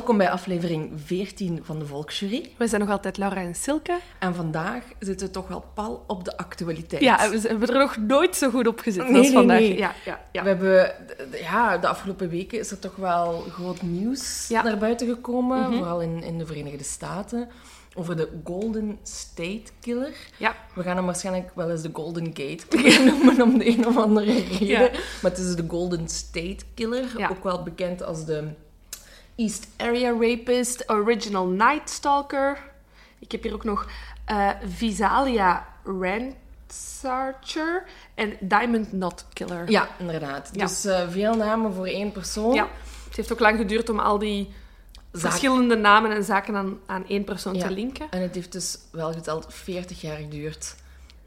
Welkom bij aflevering 14 van de Volksjury. We zijn nog altijd Laura en Silke. En vandaag zitten we toch wel pal op de actualiteit. Ja, we hebben er nog nooit zo goed op gezet Nee, als nee, vandaag. nee. Ja, ja, ja. We hebben, ja, de afgelopen weken is er toch wel groot nieuws Ja. Mhm. naar buiten gekomen, vooral in, in de Verenigde Staten, over de Golden State Killer. Ja. We gaan hem waarschijnlijk wel eens de Golden Gate Killer noemen om de een of andere reden. Ja. Maar het is de Golden State Killer, Ja. ook wel bekend als de East Area Rapist. Original Night Stalker. Ik heb hier ook nog eh, Visalia Ransarcher en Diamond Knot Killer. Ja, inderdaad. Ja. Dus eh, veel namen voor één persoon. Ja. Het heeft ook lang geduurd om al die Zaak- verschillende namen en zaken aan, aan één persoon Ja. te linken. En het heeft dus wel geteld 40 jaar geduurd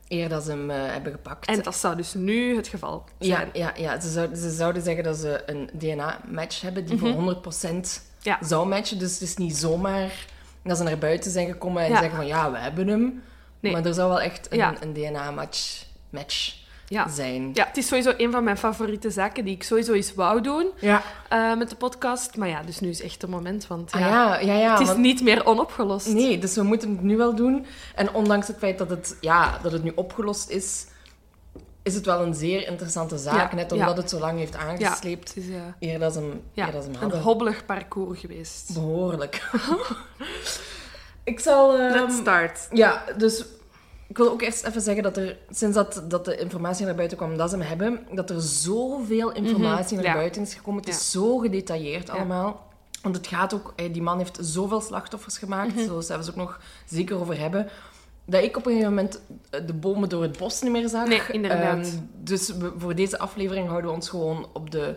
eer dat ze hem eh, hebben gepakt. En dat zou dus nu het geval ja, zijn. ja, ja ze, zouden, ze zouden zeggen dat ze een DNA-match hebben die voor 100% Mhm. Ja. zou matchen. Dus het is niet zomaar dat ze naar buiten zijn gekomen en Ja. zeggen van ja, we hebben hem. Nee. Maar er zou wel echt een, Ja. een DNA-match match Ja. zijn. Ja, het is sowieso een van mijn favoriete zaken die ik sowieso eens wou doen Ja. eh, met de podcast. Maar ja, dus nu is echt het moment, want Ah, ja, ja, ja, ja, het is want- niet meer onopgelost. Nee, dus we moeten het nu wel doen. En ondanks het feit dat het, ja, dat het nu opgelost is, is het wel een zeer interessante zaak. Ja, net ja. omdat het zo lang heeft Ja, aangesleept. het is eh, Eer dat ze hem, ja, eer dat ze hem een hobbelig parcours geweest. Behoorlijk. ik zal... ehm, Let's start. Ja, dus ik wil ook eerst even zeggen dat er, sinds dat, dat de informatie naar buiten kwam dat ze hem hebben, dat er zoveel informatie naar Mhm, buiten is gekomen. Het is zo gedetailleerd allemaal. Want het gaat ook... eh, Die man heeft zoveel slachtoffers gemaakt. Mhm. Zo zullen we ze ook nog zeker over hebben. Dat ik op een gegeven moment eh, de bomen door het bos niet meer zag. Nee, inderdaad. Ehm, dus we- voor deze aflevering houden we ons gewoon op de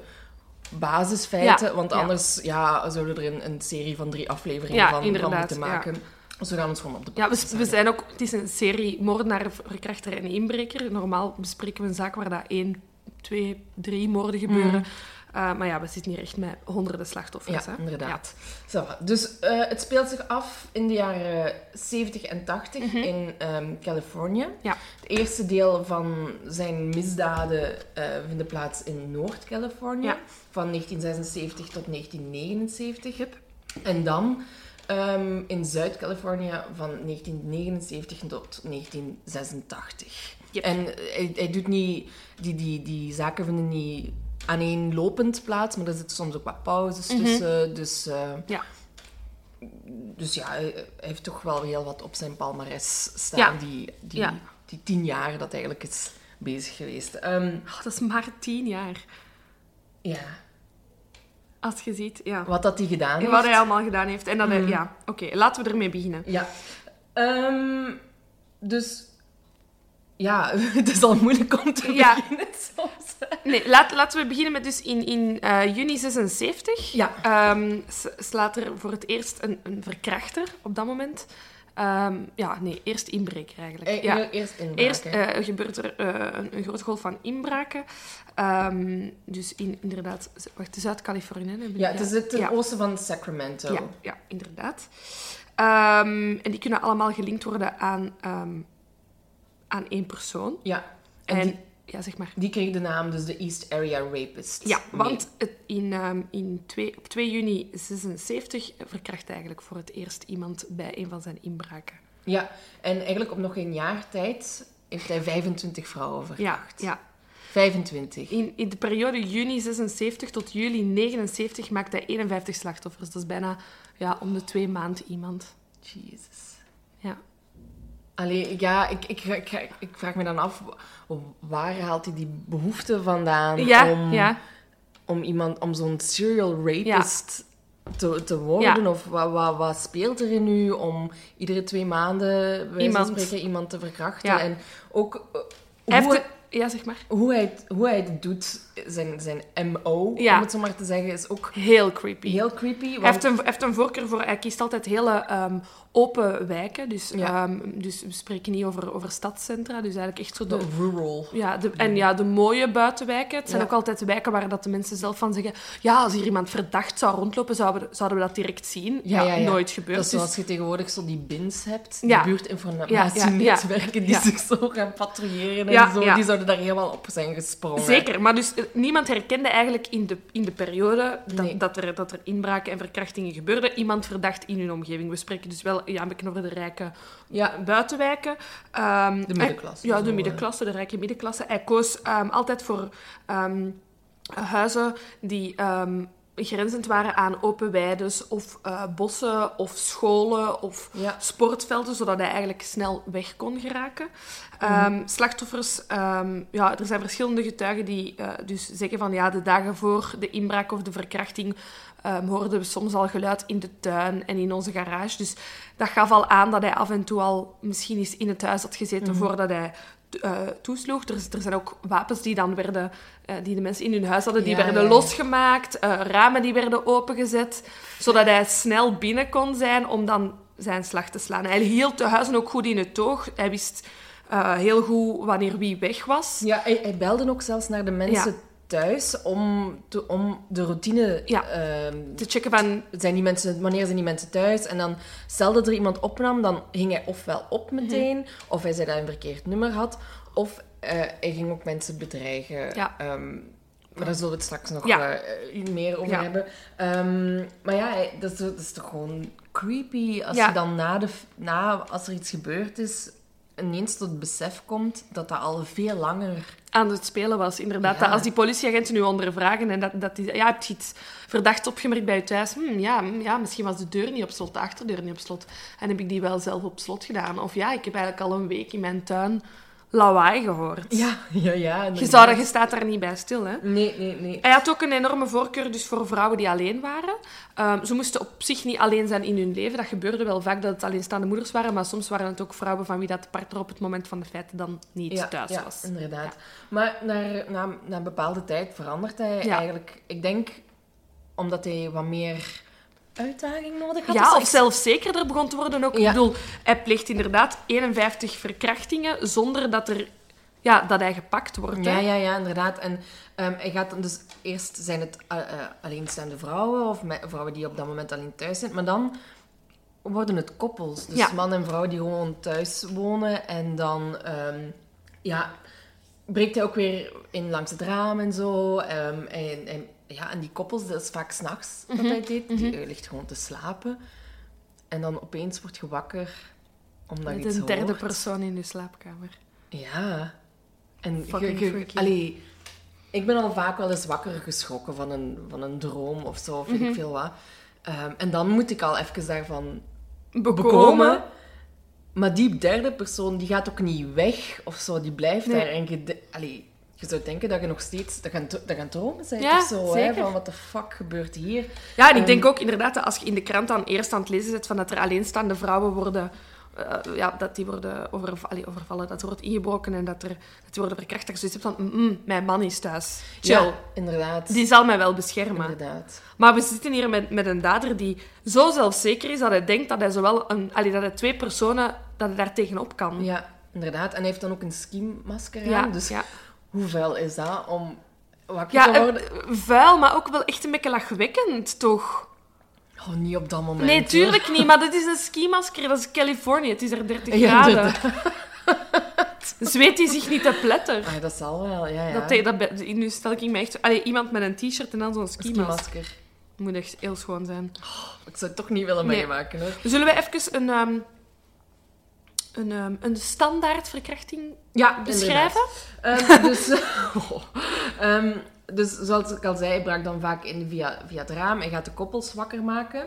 basisfeiten. Ja, Want anders ja, zouden we er een, een serie van drie afleveringen Ja, van, van moeten ja. Maken. Dus we gaan ons gewoon op de Ja, we, we zijn ook... Het is een serie moordenaar, verkrachter en inbreker. Normaal bespreken we een zaak waar dat één, twee, drie moorden gebeuren. Eh, maar ja, we zitten hier echt met honderden slachtoffers. Ja, hè? inderdaad. Zo, dus eh, het speelt zich af in de jaren 70 en 80 in ehm, Californië. Mhm. Ja. Het eerste deel van zijn misdaden eh vinden plaats in Noord-Californië. Ja. Van 1976 tot 1979. En dan ehm, in Zuid-Californië van 1979 tot 1986. Yep. En hij, hij doet niet... Die, die, die zaken vinden niet aaneenlopend plaats, maar er zitten soms ook wat pauzes tussen. Dus, eh, Ja. dus ja, hij heeft toch wel heel wat op zijn palmares staan, Ja. die, die, Ja. die tien jaar dat hij eigenlijk is bezig geweest. Ehm, Oh, dat is maar tien jaar. ja, Als je ziet, ja. wat dat hij gedaan heeft. Wat hij allemaal gedaan heeft. En dat Mhm. ja, oké, laten we ermee beginnen. Ja. Ehm, dus... Ja, het is al moeilijk om te Ja. beginnen soms. Nee, laat, laten we beginnen met dus in, in eh, juni 76. Ja. ehm, slaat er voor het eerst een, een verkrachter op dat moment. Ehm, ja, nee, eerst inbreker eigenlijk. Eh, ja. Eerst inbraken. Eerst eh, gebeurt er eh, een, een grote golf van inbraken. Ehm, dus in, inderdaad, wacht, Zuid-Californië. Ja, het is het ten ja. oosten van Sacramento. Ja, ja inderdaad. Ehm, en die kunnen allemaal gelinkt worden aan, aan één persoon. Ja. En, En, die, ja, zeg maar. die kreeg de naam dus de East Area Rapist. Ja, want het, in, ehm, in twee, op 2 juni 76 verkracht hij eigenlijk voor het eerst iemand bij een van zijn inbraken. Ja, en eigenlijk op nog een jaar tijd heeft hij 25 vrouwen Ja, verkracht. ja. 25. In, in de periode juni 76 tot juli 79 maakt hij 51 slachtoffers. Dat is bijna ja, om de twee maanden iemand. Jezus. Ja. Allee, ja, ik, ik, ik, ik vraag me dan af, waar haalt hij die behoefte vandaan Ja, om, ja. om iemand, om zo'n serial rapist te, te worden? Of wat, wat, wat speelt er in u om iedere twee maanden, bij Iemand. spreken, iemand te verkrachten? En ook eh, Hij hoe, ja, zeg maar. hoe, hij hoe hij het doet, zijn, zijn MO, Ja. om het zo maar te zeggen, is ook Heel creepy. heel creepy. Want, Hij heeft, een, heeft een voorkeur voor... Hij kiest altijd hele ehm, open wijken. Dus, Ja. ehm, dus we spreken niet over, over stadscentra. Dus eigenlijk echt zo de... de rural. Ja, de, en ja, de mooie buitenwijken. Het zijn Ja. ook altijd wijken waar dat de mensen zelf van zeggen... Ja, als hier iemand verdacht zou rondlopen, zouden we, zouden we dat direct zien. Ja, nooit gebeurd. Dat is Dus- zoals je tegenwoordig zo die bins hebt, die buurtinformatienetwerken Ja, ja, ja. die zich zo gaan patrouilleren en zo. die zouden zouden daar helemaal op zijn gesprongen. Zeker, maar dus niemand herkende eigenlijk in de, in de periode dat, Nee. dat, er, dat er inbraken en verkrachtingen gebeurden, iemand verdacht in hun omgeving. We spreken dus wel ja, een beetje over de rijke Ja, buitenwijken. Ehm, De middenklasse, hij- Ja, de middenklasse, de rijke middenklasse. Hij koos ehm, altijd voor ehm, huizen die grenzend waren aan open weides of eh, bossen of scholen of Ja. sportvelden, zodat hij eigenlijk snel weg kon geraken. Mhm. Ehm, slachtoffers, ehm, ja, er zijn verschillende getuigen die eh, dus zeggen van ja, de dagen voor de inbraak of de verkrachting ehm, hoorden we soms al geluid in de tuin en in onze garage. Dus dat gaf al aan dat hij af en toe al misschien eens in het huis had gezeten Mhm. voordat hij eh, toesloeg. Er, er zijn ook wapens die dan werden, eh, die de mensen in hun huis hadden, die Ja, werden ja, losgemaakt, eh, ramen die werden opengezet, zodat hij snel binnen kon zijn om dan zijn slag te slaan. Hij hield de huizen ook goed in het oog. Hij wist heel goed wanneer wie weg was. Ja, hij, hij belde ook zelfs naar de mensen. Thuis om, te, om de routine... Ja. ehm, Te checken van zijn die mensen, wanneer zijn die mensen thuis? En dan, stel dat er iemand opnam, dan ging hij ofwel op Mhm. meteen, of hij zei dat hij een verkeerd nummer had, of eh, hij ging ook mensen bedreigen. Ja. Ehm, maar daar zullen we het straks nog Ja. eh, meer over Ja. hebben. Ehm, maar ja, dat is, dat is toch gewoon creepy als je dan na, de, na, als er iets gebeurd is, ineens tot het besef komt dat dat al veel langer... aan het spelen was. Inderdaad, Ja. dat als die politieagenten nu ondervragen en dat, dat die... Ja, heb je iets verdachts opgemerkt bij je thuis? Hm, ja, hm, ja, misschien was de deur niet op slot, de achterdeur niet op slot. En heb ik die wel zelf op slot gedaan? Of ja, ik heb eigenlijk al een week in mijn tuin lawaai gehoord. Ja, ja, ja. Je, inderdaad. zou, je staat daar niet bij stil, hè? Nee, nee, nee. Hij had ook een enorme voorkeur dus voor vrouwen die alleen waren. Ehm, ze moesten op zich niet alleen zijn in hun leven. Dat gebeurde wel vaak dat het alleenstaande moeders waren, maar soms waren het ook vrouwen van wie dat partner op het moment van de feiten dan niet thuis ja, was. inderdaad. Maar naar, na, na een bepaalde tijd verandert hij Ja. eigenlijk... Ik denk omdat hij wat meer uitdaging nodig had. Ja, zo. of zelfzekerder begon te worden ook. Ja. Ik bedoel, hij pleegt inderdaad 51 verkrachtingen zonder dat, er, ja, dat hij gepakt wordt. hè. Ja, ja, ja, inderdaad. En ehm, hij gaat dus... Eerst zijn het eh, alleenstaande vrouwen of vrouwen die op dat moment alleen thuis zijn. Maar dan worden het koppels. Dus Ja. man en vrouw die gewoon thuis wonen. En dan... ehm, ja, breekt hij ook weer in langs het raam en zo. ehm, en, en, ja, en die koppels, dat is vaak s'nachts dat hij deed. Die eh, ligt gewoon te slapen. En dan opeens wordt je wakker omdat je Met iets een derde hoort. persoon in je slaapkamer. Ja. En Fucking je- je- allee, ik ben al vaak wel eens wakker geschrokken van een, van een droom of zo, of weet Mhm. ik veel wat. Ehm, en dan moet ik al even daarvan Bekomen. bekomen. Maar die derde persoon, die gaat ook niet weg of zo. Die blijft Nee. daar. En je, allee, je zou denken dat je nog steeds... Dat gaan, dat gaan dromen zijn Ja, of zo. Hè? Van, wat de fuck gebeurt hier? Ja, en ik Ehm, denk ook inderdaad dat als je in de krant dan eerst aan het lezen zit van dat er alleenstaande vrouwen worden... eh, ja, dat die worden overv allee, overvallen, dat er wordt ingebroken en dat, er, dat die worden verkracht. Dat je zoiets hebt van, mm, mm, mijn man is thuis. Chill. Ja, inderdaad. Die zal mij wel beschermen. Inderdaad. Maar we zitten hier met, met een dader die zo zelfzeker is dat hij denkt dat hij zowel een, allee, dat hij twee personen dat hij daar tegenop kan. Ja, inderdaad. En hij heeft dan ook een skimasker Ja, aan. Dus ja. Hoe vuil is dat om wakker Ja, te eh, worden? vuil, maar ook wel echt een beetje lachwekkend, toch? Oh, niet op dat moment. Nee, hoor. tuurlijk niet, maar dat is een skimasker, dat is Californië, het is er 30 Ja, graden. Zweet hij zich niet te pletter? Ah, dat zal wel, ja, ja. Dat, dat, nu stel ik me echt... Allee, iemand met een t-shirt en dan zo'n skimasker. Moet echt heel schoon zijn. Ik zou het toch niet willen Nee. meemaken, hoor. Zullen we even een, ehm, een, ehm, een standaard verkrachting Ja, beschrijven? Ehm, dus, oh. Ehm, dus zoals ik al zei, hij brak dan vaak in via, via het raam. Hij gaat de koppels wakker maken.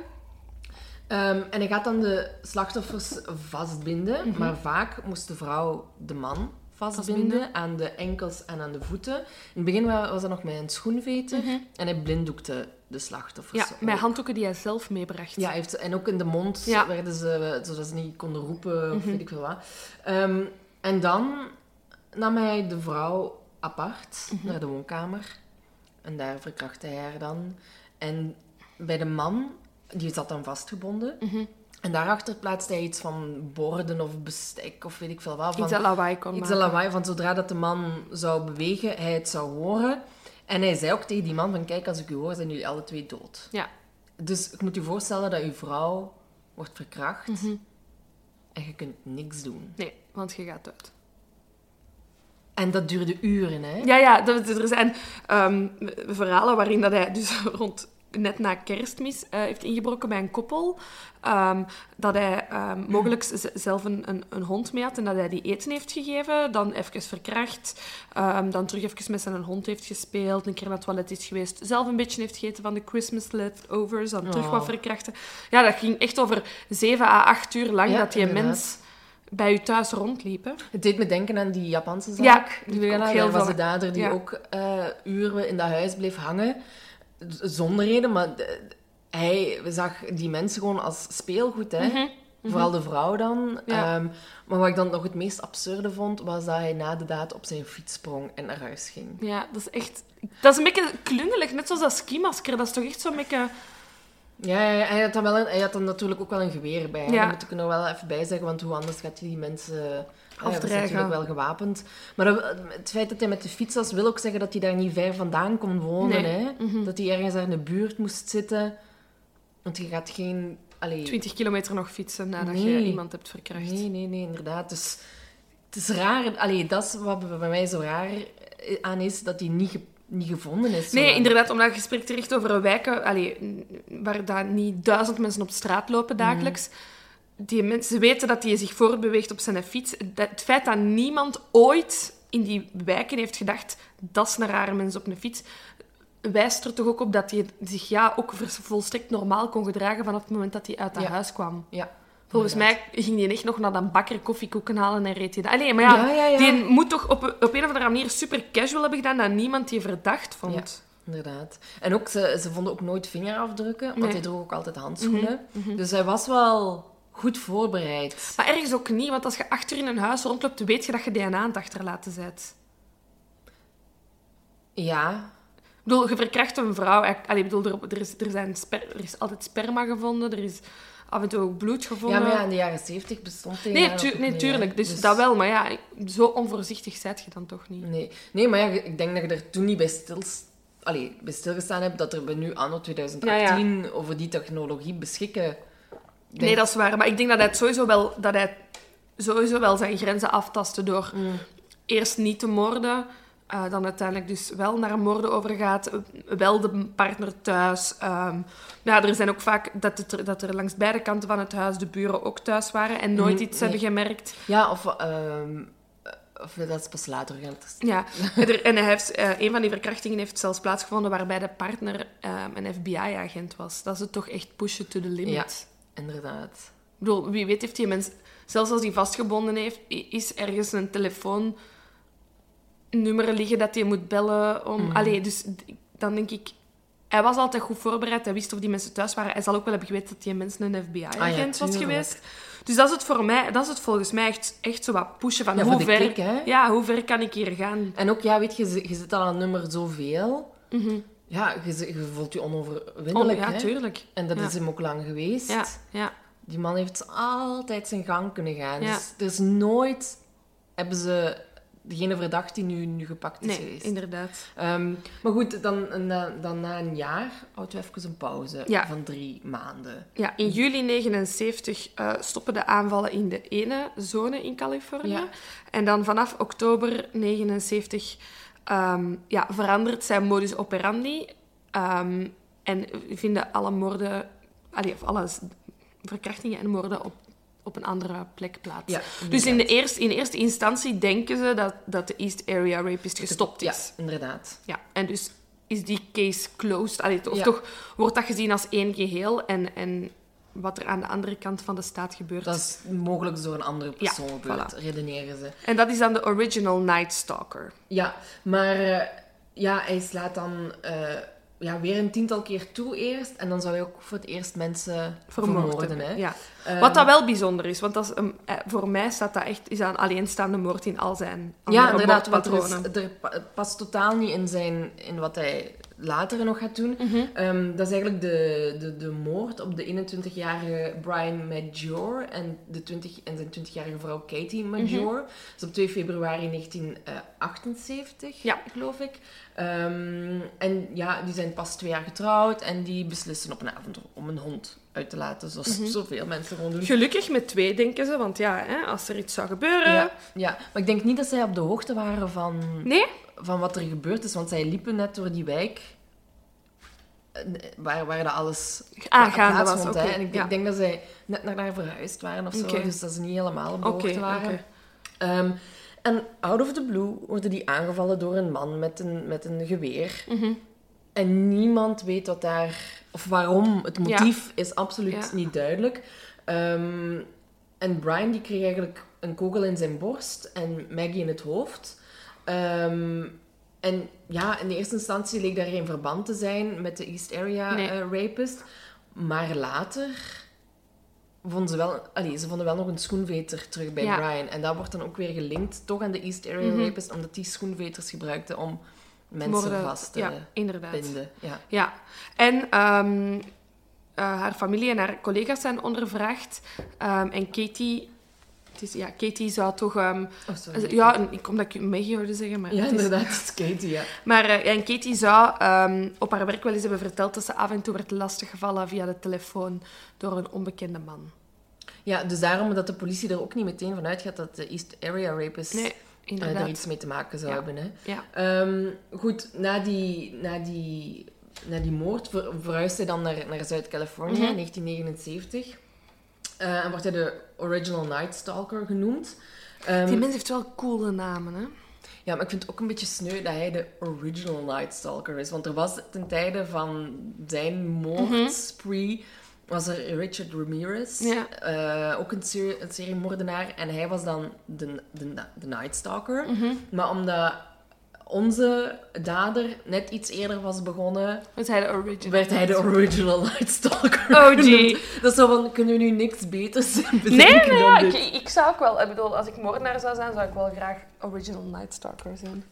Ehm, en hij gaat dan de slachtoffers vastbinden. Maar vaak moest de vrouw de man vastbinden, aan de enkels en aan de voeten. In het begin wa- was dat nog met een schoenveter. En hij blinddoekte de slachtoffers. Ja, met handdoeken die hij zelf meebracht. Ja, heeft, en ook in de mond Ja. Mhm. werden ze, zodat ze niet konden roepen of weet ik veel wat. Ehm, en dan nam hij de vrouw apart Mhm. naar de woonkamer. En daar verkrachtte hij haar dan. En bij de man, die zat dan vastgebonden. Mhm. En daarachter plaatste hij iets van borden of bestek of weet ik veel wat. Van, Iets lawaai kon iets lawaai, van zodra dat de man zou bewegen, hij het zou horen. En hij zei ook tegen die man van, kijk, als ik u hoor, zijn jullie alle twee dood. Ja. Dus ik moet je voorstellen dat uw vrouw wordt verkracht Mhm. en je kunt niks doen. Nee, want je gaat uit. En dat duurde uren, hè? Ja, ja, er zijn ehm, verhalen waarin dat hij dus rond net na kerstmis eh, heeft ingebroken bij een koppel. Ehm, dat hij ehm, mogelijk zelf een, een, een hond mee had en dat hij die eten heeft gegeven. Dan even verkracht. ehm, dan terug even met zijn hond heeft gespeeld. Een keer naar het toilet is geweest. Zelf een beetje heeft gegeten van de Christmas leftovers. Dan terug Oh. wat verkrachten. Ja, dat ging echt over 7 à 8 uur lang Ja, dat die inderdaad. mens bij u thuis rondliep. hè. Het deed me denken aan die Japanse zaak. Ja, die ook heel was de dader die ja. ook eh, uren in dat huis bleef hangen. Zonder reden, maar de- hij zag die mensen gewoon als speelgoed. Hè? Vooral de vrouw dan. Mhm, Ja. Ehm, maar wat ik dan nog het meest absurde vond, was dat hij na de daad op zijn fiets sprong en naar huis ging. Ja, dat is echt... Dat is een beetje klungelig, net zoals dat skimasker. Dat is toch echt zo'n beetje... Ja, hij had dan, wel een, hij had dan natuurlijk ook wel een geweer bij. Ja. Dat moet ik er nog wel even bij zeggen, want hoe anders gaat je die mensen... eh, was Afdreigen. natuurlijk wel gewapend. Maar dat- het feit dat hij met de fiets was, wil ook zeggen dat hij daar niet ver vandaan kon wonen. Nee. Hè? Mhm. Dat hij ergens daar in de buurt moest zitten. Want je gaat geen... Allee, 20 kilometer nog fietsen nadat je iemand hebt verkracht. Nee, nee, nee, inderdaad. Dus het is raar. Allee, dat is wat bij mij zo raar aan is, dat hij niet, ge- niet gevonden is. Nee, inderdaad, omdat je spreekt terecht over wijken allee, waar daar niet duizend mensen op straat lopen dagelijks. Die mensen weten dat hij zich voortbeweegt op zijn fiets. Dat, het feit dat niemand ooit in die wijken heeft gedacht, dat is een rare mens op een fiets, wijst er toch ook op dat hij zich ja, ook volstrekt normaal kon gedragen vanaf het moment dat hij uit dat Ja. huis kwam. Ja. Volgens inderdaad. mij ging hij echt nog naar dat bakker koffiekoeken halen en reed hij dat. Allee, maar ja, Ja, ja, ja. die moet toch op, op een of andere manier super casual hebben gedaan dat niemand die verdacht vond. Inderdaad. En ook, ze, ze vonden ook nooit vingerafdrukken, want Nee. hij droeg ook altijd handschoenen. Dus hij was wel goed voorbereid. Maar ergens ook niet, want als je achter in een huis rondloopt, weet je dat je DNA aan het achterlaten bent. Ja, Ik bedoel, je verkracht een vrouw. Ik- Allee, ik bedoel, er, er, is, er, zijn sper- er is altijd sperma gevonden, er is af en toe ook bloed gevonden. ja maar ja, in de jaren zeventig bestond hij nee, tu- nee, tuurlijk. Dus, dat wel, maar ja, zo onvoorzichtig zijt je dan toch niet. Nee. nee, maar ja, ik denk dat je er toen niet bij, stils, allee, bij stilgestaan hebt dat er bij nu anno 2018 over die technologie beschikken. Nee, dat is waar. Maar ik denk dat hij, sowieso, wel, dat hij sowieso wel zijn grenzen aftastte door Mm. eerst niet te moorden, eh, dan uiteindelijk dus wel naar moorden overgaat, eh, wel de partner thuis. ehm. ja, er zijn ook vaak dat, het er, dat er langs beide kanten van het huis de buren ook thuis waren en nooit Mm, iets nee. hebben gemerkt. Ja, of, ehm, of dat is pas later geïnteresseerd. Ja, en hij heeft, eh, een van die verkrachtingen heeft zelfs plaatsgevonden waarbij de partner ehm, een FBI-agent was. Dat is het toch echt pushen to the limit. Inderdaad. Ik bedoel, wie weet heeft die mens, zelfs als hij vastgebonden heeft, is ergens een telefoonnummer liggen dat hij moet bellen om... Mhm. Allee, dus dan denk ik... Hij was altijd goed voorbereid, hij wist of die mensen thuis waren. Hij zal ook wel hebben geweten dat die mensen een FBI-agent Ah ja, was geweest. Dus dat is het voor mij, dat is het volgens mij echt, echt zo wat pushen van Ja, hoe ver... klik? Ja, hoe ver kan ik hier gaan? En ook, ja, weet je, je zit al aan nummer zoveel. Mhm. Ja, je, voelt je Oh, onoverwinnelijk, ja, hè? tuurlijk. En dat Ja. is hem ook lang geweest. Ja, ja. Die man heeft altijd zijn gang kunnen gaan. Ja. Dus er is nooit... Hebben ze degene verdacht die nu, nu gepakt is Nee, geweest. inderdaad. Ehm, maar goed, dan, na, dan na een jaar houden we even een pauze Ja. van drie maanden. Ja, in juli 79 eh, stoppen de aanvallen in de ene zone in Californië. Ja. En dan vanaf oktober 79 ehm, ja, verandert zijn modus operandi. Ehm, en vinden alle moorden, allee, of alle verkrachtingen en moorden op, op een andere plek plaats. Ja, dus in, de eerste, in eerste instantie denken ze dat, dat de East Area Rapist gestopt Ja, is. inderdaad. Ja, en dus is die case closed. Allee, of Ja. toch wordt dat gezien als één geheel. En, en wat er aan de andere kant van de staat gebeurt. Dat is mogelijk door een andere Ja, persoon gebeurd, voilà. redeneren ze. En dat is dan de original Night Stalker. Ja, maar eh, ja, hij slaat dan eh, ja, weer een tiental keer toe eerst. En dan zou hij ook voor het eerst mensen vermoorden. hè? Ja. Ehm, Wat dat wel bijzonder is, want dat is een, eh, voor mij staat dat echt, is dat een alleenstaande moord in al zijn andere Ja, inderdaad, want er, is, er past totaal niet in, zijn, in wat hij later nog gaat doen. Ehm, dat is eigenlijk de, de, de moord op de 21-jarige Brian Major en, de 20, en zijn 20-jarige vrouw Katie Major. Dat is op 2 februari 1978, Ja. geloof ik. Ehm, en ja, die zijn pas twee jaar getrouwd en die beslissen op een avond om een hond uit te laten, zoals zoveel mensen gewoon doen. Gelukkig met twee, denken ze. Want ja, hè, als er iets zou gebeuren... Ja, ja, maar ik denk niet dat zij op de hoogte waren van, Nee? Van wat er gebeurd is, want zij liepen net door die wijk eh, waar, waar dat alles Aangaande was, oké, hè. En ik, ja. denk dat zij net naar daar verhuisd waren of zo, dus dat ze niet helemaal op waren. Ehm, en out of the blue worden die aangevallen door een man met een, met een geweer. Mhm. En niemand weet wat daar... Of waarom. Het motief is absoluut Ja. niet duidelijk. Ehm, en Brian die kreeg eigenlijk een kogel in zijn borst en Maggie in het hoofd. Ehm, en ja, in de eerste instantie leek daar geen verband te zijn met de East Area Nee. eh, rapist. Maar later vonden ze wel... Allee, ze vonden wel nog een schoenveter terug bij Ja. Brian. En dat wordt dan ook weer gelinkt toch aan de East Area Mhm. rapist, omdat die schoenveters gebruikten om mensen vast te Ja, inderdaad. binden. Ja. Ja. En ehm, eh, haar familie en haar collega's zijn ondervraagd. Ehm, en Katie... Het is, ja, Katie zou toch... ehm, Oh, ja, ik kom dat ik Maggie hoorde zeggen, maar... Ja, het is- inderdaad, het is Katie, ja. Maar eh, en Katie zou ehm, op haar werk wel eens hebben verteld dat ze af en toe werd lastiggevallen via de telefoon door een onbekende man. Ja, dus daarom dat de politie er ook niet meteen van uitgaat dat de East Area Rapist Nee, eh, daar iets mee te maken zou Ja. hebben. Hè. Ja. Ehm, goed, na die, na die, na die moord ver, verhuist hij dan naar, naar Zuid-Californië Mhm. in 1979. Eh, en wordt hij de Original Night Stalker genoemd. Ehm, Die mens heeft wel coole namen, hè? Ja, maar ik vind het ook een beetje sneu dat hij de original Night Stalker is. Want er was ten tijde van zijn moordspree... was er Richard Ramirez, Ja. eh, ook een, serie, een seriemoordenaar. En hij was dan de, de, de Night Stalker. Maar omdat onze dader net iets eerder was begonnen... Was hij de original? werd hij de original Night Stalker Oh, genoemd. gee. Dat is zo van, kunnen we nu niks beters bedenken Nee, nee, ja, ik, ik zou ook wel... Ik bedoel, als ik moordenaar zou zijn, zou ik wel graag original Night Stalker zijn.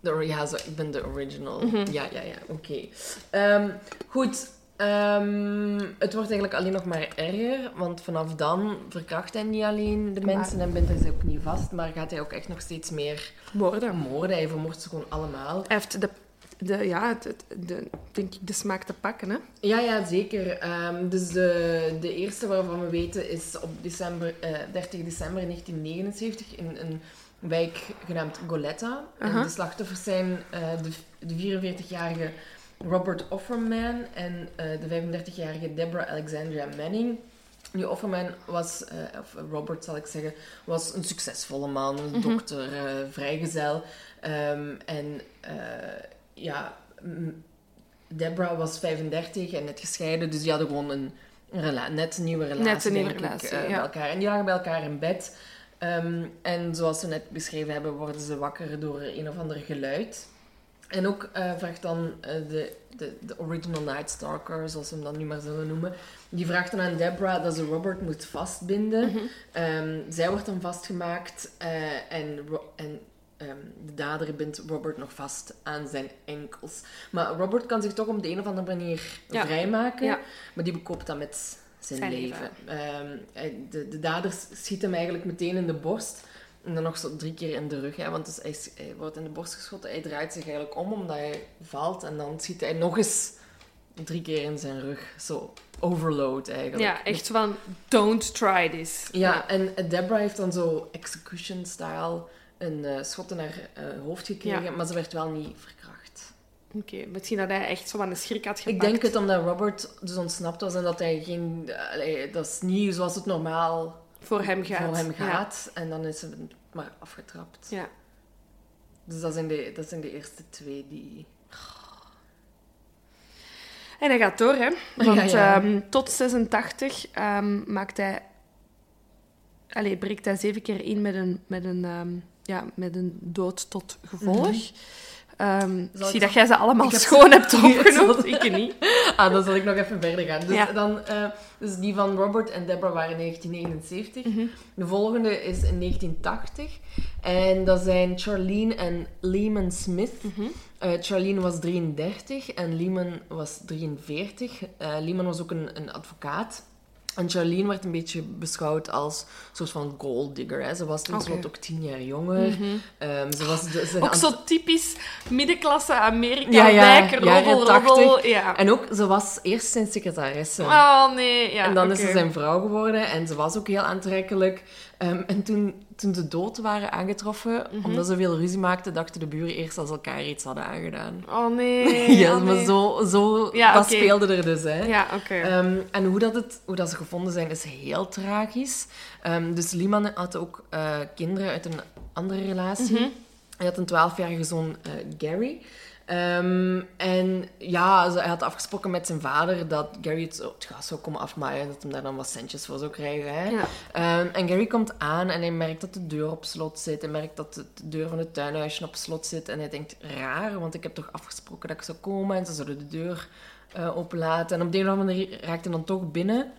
De, ja, zo, ik ben de original. Mhm. Ja, ja, ja, oké. Ehm, goed, ehm, het wordt eigenlijk alleen nog maar erger, want vanaf dan verkracht hij niet alleen de Maar- mensen en bindt hij ze ook niet vast, maar gaat hij ook echt nog steeds meer Moorden. moorden. Hij vermoordt ze gewoon allemaal. Hij heeft de, de, ja, het- de, denk ik, de smaak te pakken, hè? Ja, ja, zeker. Ehm, dus de, de eerste waarvan we weten is op december, eh 30 december 1979 in een wijk genaamd Goleta. En de slachtoffers zijn eh, de, de 44-jarige Robert Offerman en eh, de 35-jarige Deborah Alexandria Manning. Nu, Offerman was, eh, of Robert zal ik zeggen, was een succesvolle man, een dokter, eh, vrijgezel. Ehm, en ja, Deborah was 35 en net gescheiden, dus die hadden gewoon een, net een nieuwe relatie, Net een nieuwe ik, relatie, ja. bij elkaar. En die lagen bij elkaar in bed. Ehm, en zoals ze net beschreven hebben, worden ze wakker door een of ander geluid. En ook eh, vraagt dan eh, de, de, de original Night Stalker, zoals ze hem dan nu maar zullen noemen, die vraagt dan aan Deborah dat ze Robert moet vastbinden. Mhm. Ehm, zij wordt dan vastgemaakt eh, en, en ehm, de dader bindt Robert nog vast aan zijn enkels. Maar Robert kan zich toch op de een of andere manier Ja. vrijmaken, Ja. maar die bekoopt dat met zijn, Zijn leven. Ehm, de, de dader schiet hem eigenlijk meteen in de borst. En dan nog zo drie keer in de rug. Hè, want dus hij, wordt in de borst geschoten. Hij draait zich eigenlijk om omdat hij valt. En dan schiet hij nog eens drie keer in zijn rug. Zo overload eigenlijk. Ja, echt van, don't try this. Ja, en Deborah heeft dan zo execution-style een eh, schot in haar eh, hoofd gekregen. Ja. Maar ze werd wel niet verkracht. Oké, misschien dat hij echt zo van een schrik had gepakt. Ik denk het omdat Robert dus ontsnapt was en dat hij geen... allee, dat is niet zoals het normaal Voor hem gaat. voor hem Ja. gaat. En dan is ze maar afgetrapt. Ja. Dus dat zijn, de, dat zijn de eerste twee die... En hij gaat door, hè. Want Ja, ehm, tot 86 ehm, maakt hij... Allee, breekt hij zeven keer in met een, met een, ehm, ja, met een dood tot gevolg. Ik Zal ik zie dat jij ze allemaal heb schoon ze- hebt opgenoemd. ik niet. Ah, dan zal ik nog even verder gaan. Dus, Ja. dan, eh, dus die van Robert en Deborah waren in 1979. Mhm. De volgende is in 1980. En dat zijn Charlene en Lehman Smith. Mhm. Eh, Charlene was 33 en Lehman was 43. Eh Lehman was ook een, een advocaat. En Charlene werd een beetje beschouwd als een soort van gold digger. Hè. Ze was toen Oké. ook tien jaar jonger. Ehm, ze was de, ze Ook zo typisch middenklasse Amerika, Ja, ja, wijk, jaren roddel, 80. roddel. Ja. En ook, ze was eerst zijn secretaresse. Oh, nee. Ja, en dan is ze zijn vrouw geworden en ze was ook heel aantrekkelijk. Ehm, en toen, toen ze dood waren aangetroffen, Mhm. omdat ze veel ruzie maakten, dachten de buren eerst dat ze elkaar iets hadden aangedaan. Oh, nee. ja, oh, maar zo, zo Ja, dat speelde er dus. Hè. Ja, oké. Ehm, en hoe, dat het, hoe dat ze gevonden zijn, is heel tragisch. Ehm, dus Liman had ook eh, kinderen uit een andere relatie. Mhm. Hij had een 12-jarige zoon, eh, Gary. Ehm, en ja, hij had afgesproken met zijn vader dat Gary het, zo- het gas zou komen afmaaien en dat hij daar dan wat centjes voor zou krijgen. Hè. Ja. Ehm, en Gary komt aan en hij merkt dat de deur op slot zit. Hij merkt dat de de deur van het tuinhuisje op slot zit. En hij denkt, raar, want ik heb toch afgesproken dat ik zou komen. En ze zouden de deur eh, openlaten. En op de een of andere manier raakt hij dan toch binnen.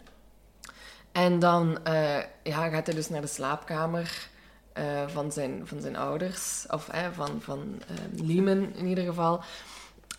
En dan eh, ja, gaat hij dus naar de slaapkamer eh, van, zijn, van zijn ouders. Of van, van Lehman in ieder geval.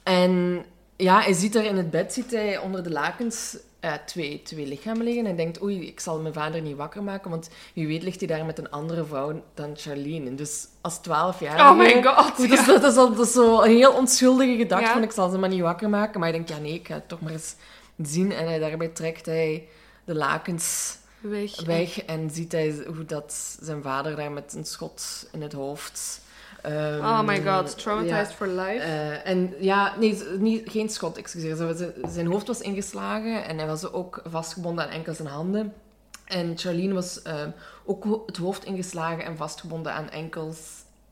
En ja, hij ziet daar in het bed, ziet hij onder de lakens eh, twee, twee lichamen liggen. En hij denkt, oei, ik zal mijn vader niet wakker maken, want wie weet ligt hij daar met een andere vrouw dan Charlene. En dus als 12 jaar. Oh my god. Goed, dat, is, dat, is, al- dat is zo een heel onschuldige gedachte Ja. van ik zal ze maar niet wakker maken. Maar hij denkt, ja nee, ik ga het toch maar eens zien. En hij, daarbij trekt hij de lakens Weg. weg en ziet hij hoe dat zijn vader daar met een schot in het hoofd... ehm, Oh my god, ja, traumatized for life. eh, en ja, nee, niet, geen schot, excuseer. Zo, Zijn hoofd was ingeslagen en hij was ook vastgebonden aan enkels en handen. En Charlene was ehm, ook het hoofd ingeslagen en vastgebonden aan enkels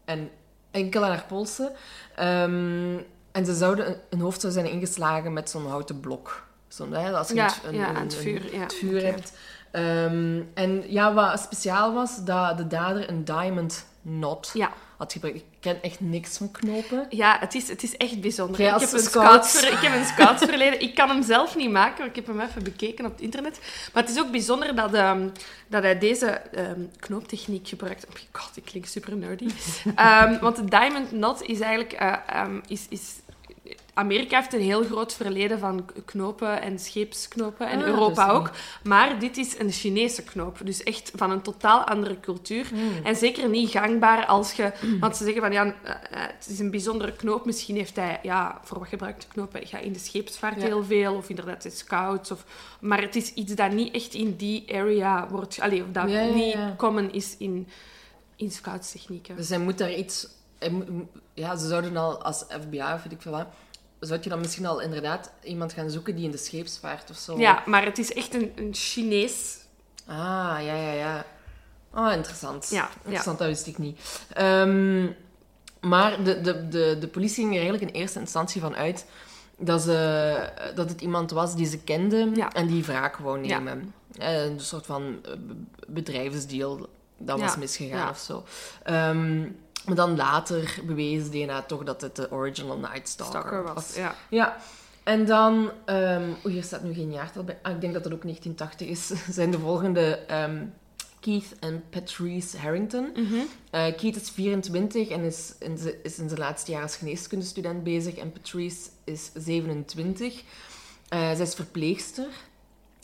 en enkel aan haar polsen. Ehm, en ze zouden, een- hoofd zou zijn ingeslagen met zo'n houten blok. Hè, als je ja, het- een- ja, een- het vuur. Het vuur hebt. Ehm, en ja, wat speciaal was, dat de dader een diamond knot Ja. had gebruikt. Ik ken echt niks van knopen. Ja, het is, het is echt bijzonder. Ik heb, een scout. ik heb een scoutsverleden. Ik kan hem zelf niet maken, maar ik heb hem even bekeken op het internet. Maar het is ook bijzonder dat, ehm, dat hij deze ehm, knooptechniek gebruikt. Oh my god, ik klink super nerdy. Want de diamond knot is eigenlijk... eh, is, is, Amerika heeft een heel groot verleden van knopen en scheepsknopen. En Ah, Europa dus, ook. Maar dit is een Chinese knoop. Dus echt van een totaal andere cultuur. Hmm. En zeker niet gangbaar als je... Want ze zeggen van, ja, eh, eh, het is een bijzondere knoop. Misschien heeft hij... Ja, voor wat gebruikt de knoop? Ja, in de scheepsvaart Ja. heel veel. Of inderdaad de scouts. Of, maar het is iets dat niet echt in die area wordt... Allee, of dat Ja, ja, niet common is in, in scoutstechnieken. Dus hij moet daar iets... hij ja, ze zouden al als FBI of weet ik veel wat... Zou je dan misschien al inderdaad iemand gaan zoeken die in de scheepsvaart of zo... Ja, maar het is echt een, een Chinees... Ah, ja, ja, ja. Oh, interessant. Ja, Interessant, dat wist ik niet. Ehm, maar de, de, de, de politie ging er eigenlijk in eerste instantie van uit dat, ze, dat het iemand was die ze kende Ja. en die wraak wou nemen. Eh, Een soort van eh, bedrijfsdeal dat was misgegaan of zo. Ehm, maar dan later bewees DNA toch dat het de original Night Stalker, Stalker was. Ja. ja. En dan, oeh, hier staat nu geen jaartal bij. Ah, ik denk dat dat ook 1980 is. Zijn de volgende ehm, Keith en Patrice Harrington. Mhm. Eh, Keith is 24 en is in, zijn- is in zijn laatste jaar als geneeskundestudent bezig. En Patrice is 27. Eh, zij is verpleegster.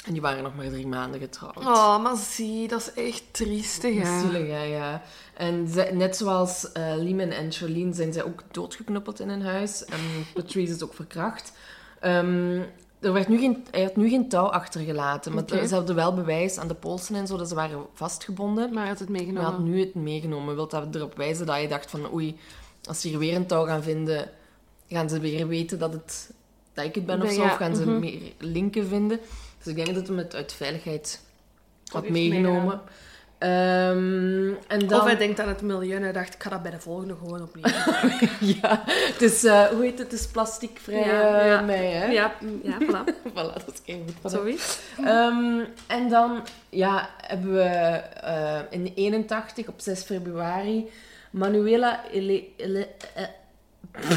En die waren nog maar drie maanden getrouwd. Oh, maar zie, dat is echt triestig, hè. Zielig, ja, ja. En ze- net zoals Lehman en Charlene zijn zij ook doodgeknuppeld in hun huis. En Patrice is ook verkracht. Ehm, er werd nu geen, hij had nu geen touw achtergelaten, maar Oké. ze hadden wel bewijs aan de polsen en zo, dat ze waren vastgebonden. Maar hij had het Maar meegenomen. hij had nu het meegenomen. Wil dat erop wijzen dat je dacht van, oei, als ze hier weer een touw gaan vinden, gaan ze weer weten dat, het, dat ik het ben of zo, ja, of gaan ze mhm. meer linken vinden. Dus ik denk dat hij het uit veiligheid had meegenomen. Ehm, en dan... Of hij denkt aan het milieu en hij dacht, ik ga dat bij de volgende gewoon opnieuw. Ja, het is, eh, hoe heet het? Het is plasticvrij Ja, eh, ja. mei, hè? ja, ja, voilà. voilà, dat is kei goed hem. Zoiets. Ehm, en dan ja, hebben we eh, in 81, op 6 februari, Manuela Ele- Ele-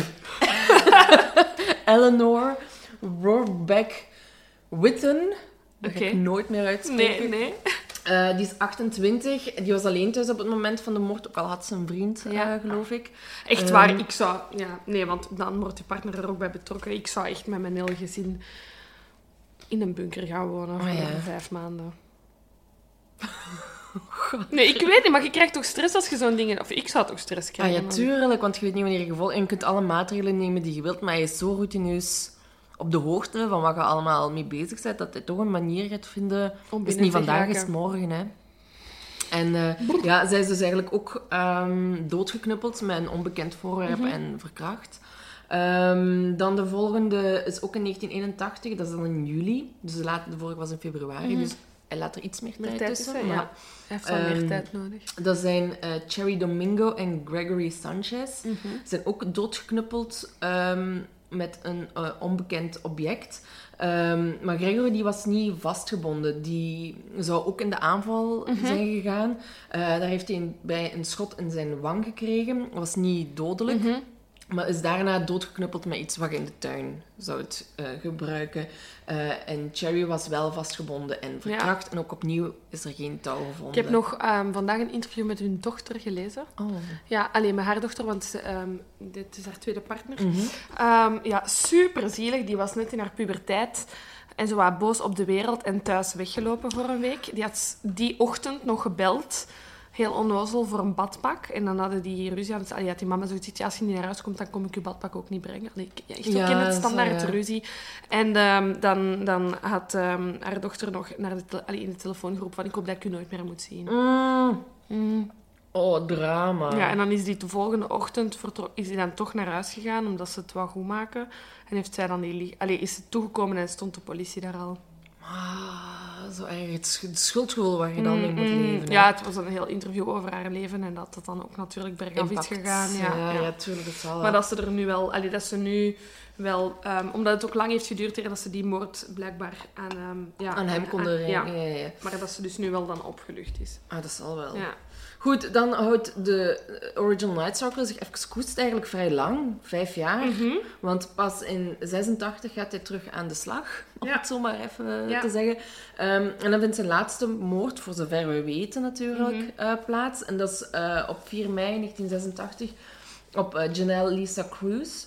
Eleanor Rohrbeck Witten. Dat ga ik nooit meer uitspreken. Nee, nee. Eh, die is 28. Die was alleen thuis op het moment van de moord. Ook al had ze een vriend, Ja. eh, geloof ik. Echt Ehm, waar, ik zou... Ja, nee, want dan wordt je partner er ook bij betrokken. Ik zou echt met mijn hele gezin in een bunker gaan wonen voor Oh, ja. vijf maanden. Nee, ik weet niet, maar je krijgt toch stress als je zo'n dingen... Of ik zou toch stress Ah krijgen. ja, tuurlijk, want je weet niet wanneer je gevolg... En je kunt alle maatregelen nemen die je wilt, maar je is zo routineus op de hoogte van wat je allemaal mee bezig bent, dat je toch een manier gaat vinden... Om Het is niet vandaag, is morgen, hè. En eh, ja, zij is dus eigenlijk ook ehm, doodgeknuppeld met een onbekend voorwerp Mhm. en verkracht. Ehm, dan de volgende is ook in 1981, dat is dan in juli. Dus de, laat, de vorige was in februari, dus hij laat er iets meer Mhm. Tijd, tijd tussen. tussen, ja. Hij heeft wel meer Ehm, tijd nodig. dat zijn eh, Cherry Domingo en Gregory Sanchez. Mhm. Zijn ook doodgeknuppeld met een eh, onbekend object. Ehm, maar Gregory die was niet vastgebonden. Die zou ook in de aanval Mhm. zijn gegaan. Eh, daar heeft hij een- bij een schot in zijn wang gekregen. was niet dodelijk. Mhm. Maar is daarna doodgeknuppeld met iets wat je in de tuin zou eh, gebruiken. Eh, en Cherry was wel vastgebonden en verkracht. En ook opnieuw is er geen touw gevonden. Ik heb nog ehm, vandaag een interview met hun dochter gelezen. Oh. Ja, alleen met haar dochter, want ze, ehm, dit is haar tweede partner. Ehm, ja, super zielig. Die was net in haar puberteit. En ze was boos op de wereld en thuis weggelopen voor een week. Die had die ochtend nog gebeld. Heel onnozel voor een badpak. En dan hadden die ruzie. aan Allee, had die mama zoiets ja, als je niet naar huis komt, dan kom ik je badpak ook niet brengen. Allee, ik- echt ook Ja, in het zo, standaard ja. ruzie. En ehm, dan, dan had ehm, haar dochter nog naar de allee, in de telefoongroep van ik hoop dat ik u nooit meer moet zien. Mm. Mm. Oh, drama. Ja, en dan is die de volgende ochtend is die dan toch naar huis gegaan, omdat ze het wou goed maken. En heeft zij dan die... Allee, is ze toegekomen en stond de politie daar al. Ah, zo erg. Het sch- het schuldgevoel waar je dan mee moet Mm, leven. hè. Ja, het was een heel interview over haar leven en dat het dan ook natuurlijk bergaf is gegaan. Ja, ja, ja. ja, tuurlijk. Het zal Maar dat ze er nu wel... Allee, dat ze nu wel... ehm, omdat het ook lang heeft geduurd eer dat ze die moord blijkbaar aan... ehm, ja, aan hem konden aan- ja. rijden. Ja, ja, ja. Maar dat ze dus nu wel dan opgelucht is. Ah, dat zal wel. Ja. Goed, dan houdt de eh, Original Night zich even koest eigenlijk vrij lang. Vijf jaar. Mhm. Want pas in 86 gaat hij terug aan de slag. Om het zo maar even Ja. te zeggen. Ehm, en dan vindt zijn laatste moord, voor zover we weten natuurlijk, Mhm. eh, plaats. En dat is eh, op 4 mei 1986 op eh, Janelle Lisa Cruz.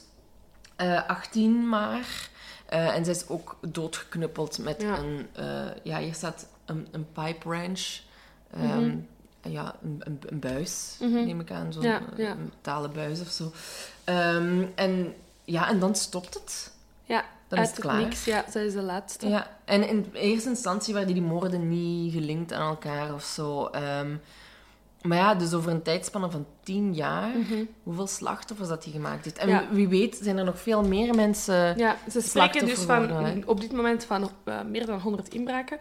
Eh, 18 maar. Eh, en zij is ook doodgeknuppeld met Ja. een... eh, ja, hier staat een, een pipe wrench. Ehm, Mhm. Ja, een, een, een buis, Mhm. neem ik aan. Zo'n Ja, eh, ja. een metalen buis of zo. Ehm, en ja, en dan stopt het. Ja, Dan is het klaar. niks. Ja, zij is de laatste. Ja, en in eerste instantie werden die moorden niet gelinkt aan elkaar of zo. Ehm, maar ja, dus over een tijdspanne van tien jaar, Mhm. hoeveel slachtoffers dat hij gemaakt heeft. En Ja. wie, weet zijn er nog veel meer mensen... Ja, ze spreken dus van, worden, op dit moment van eh, meer dan 100 inbraken,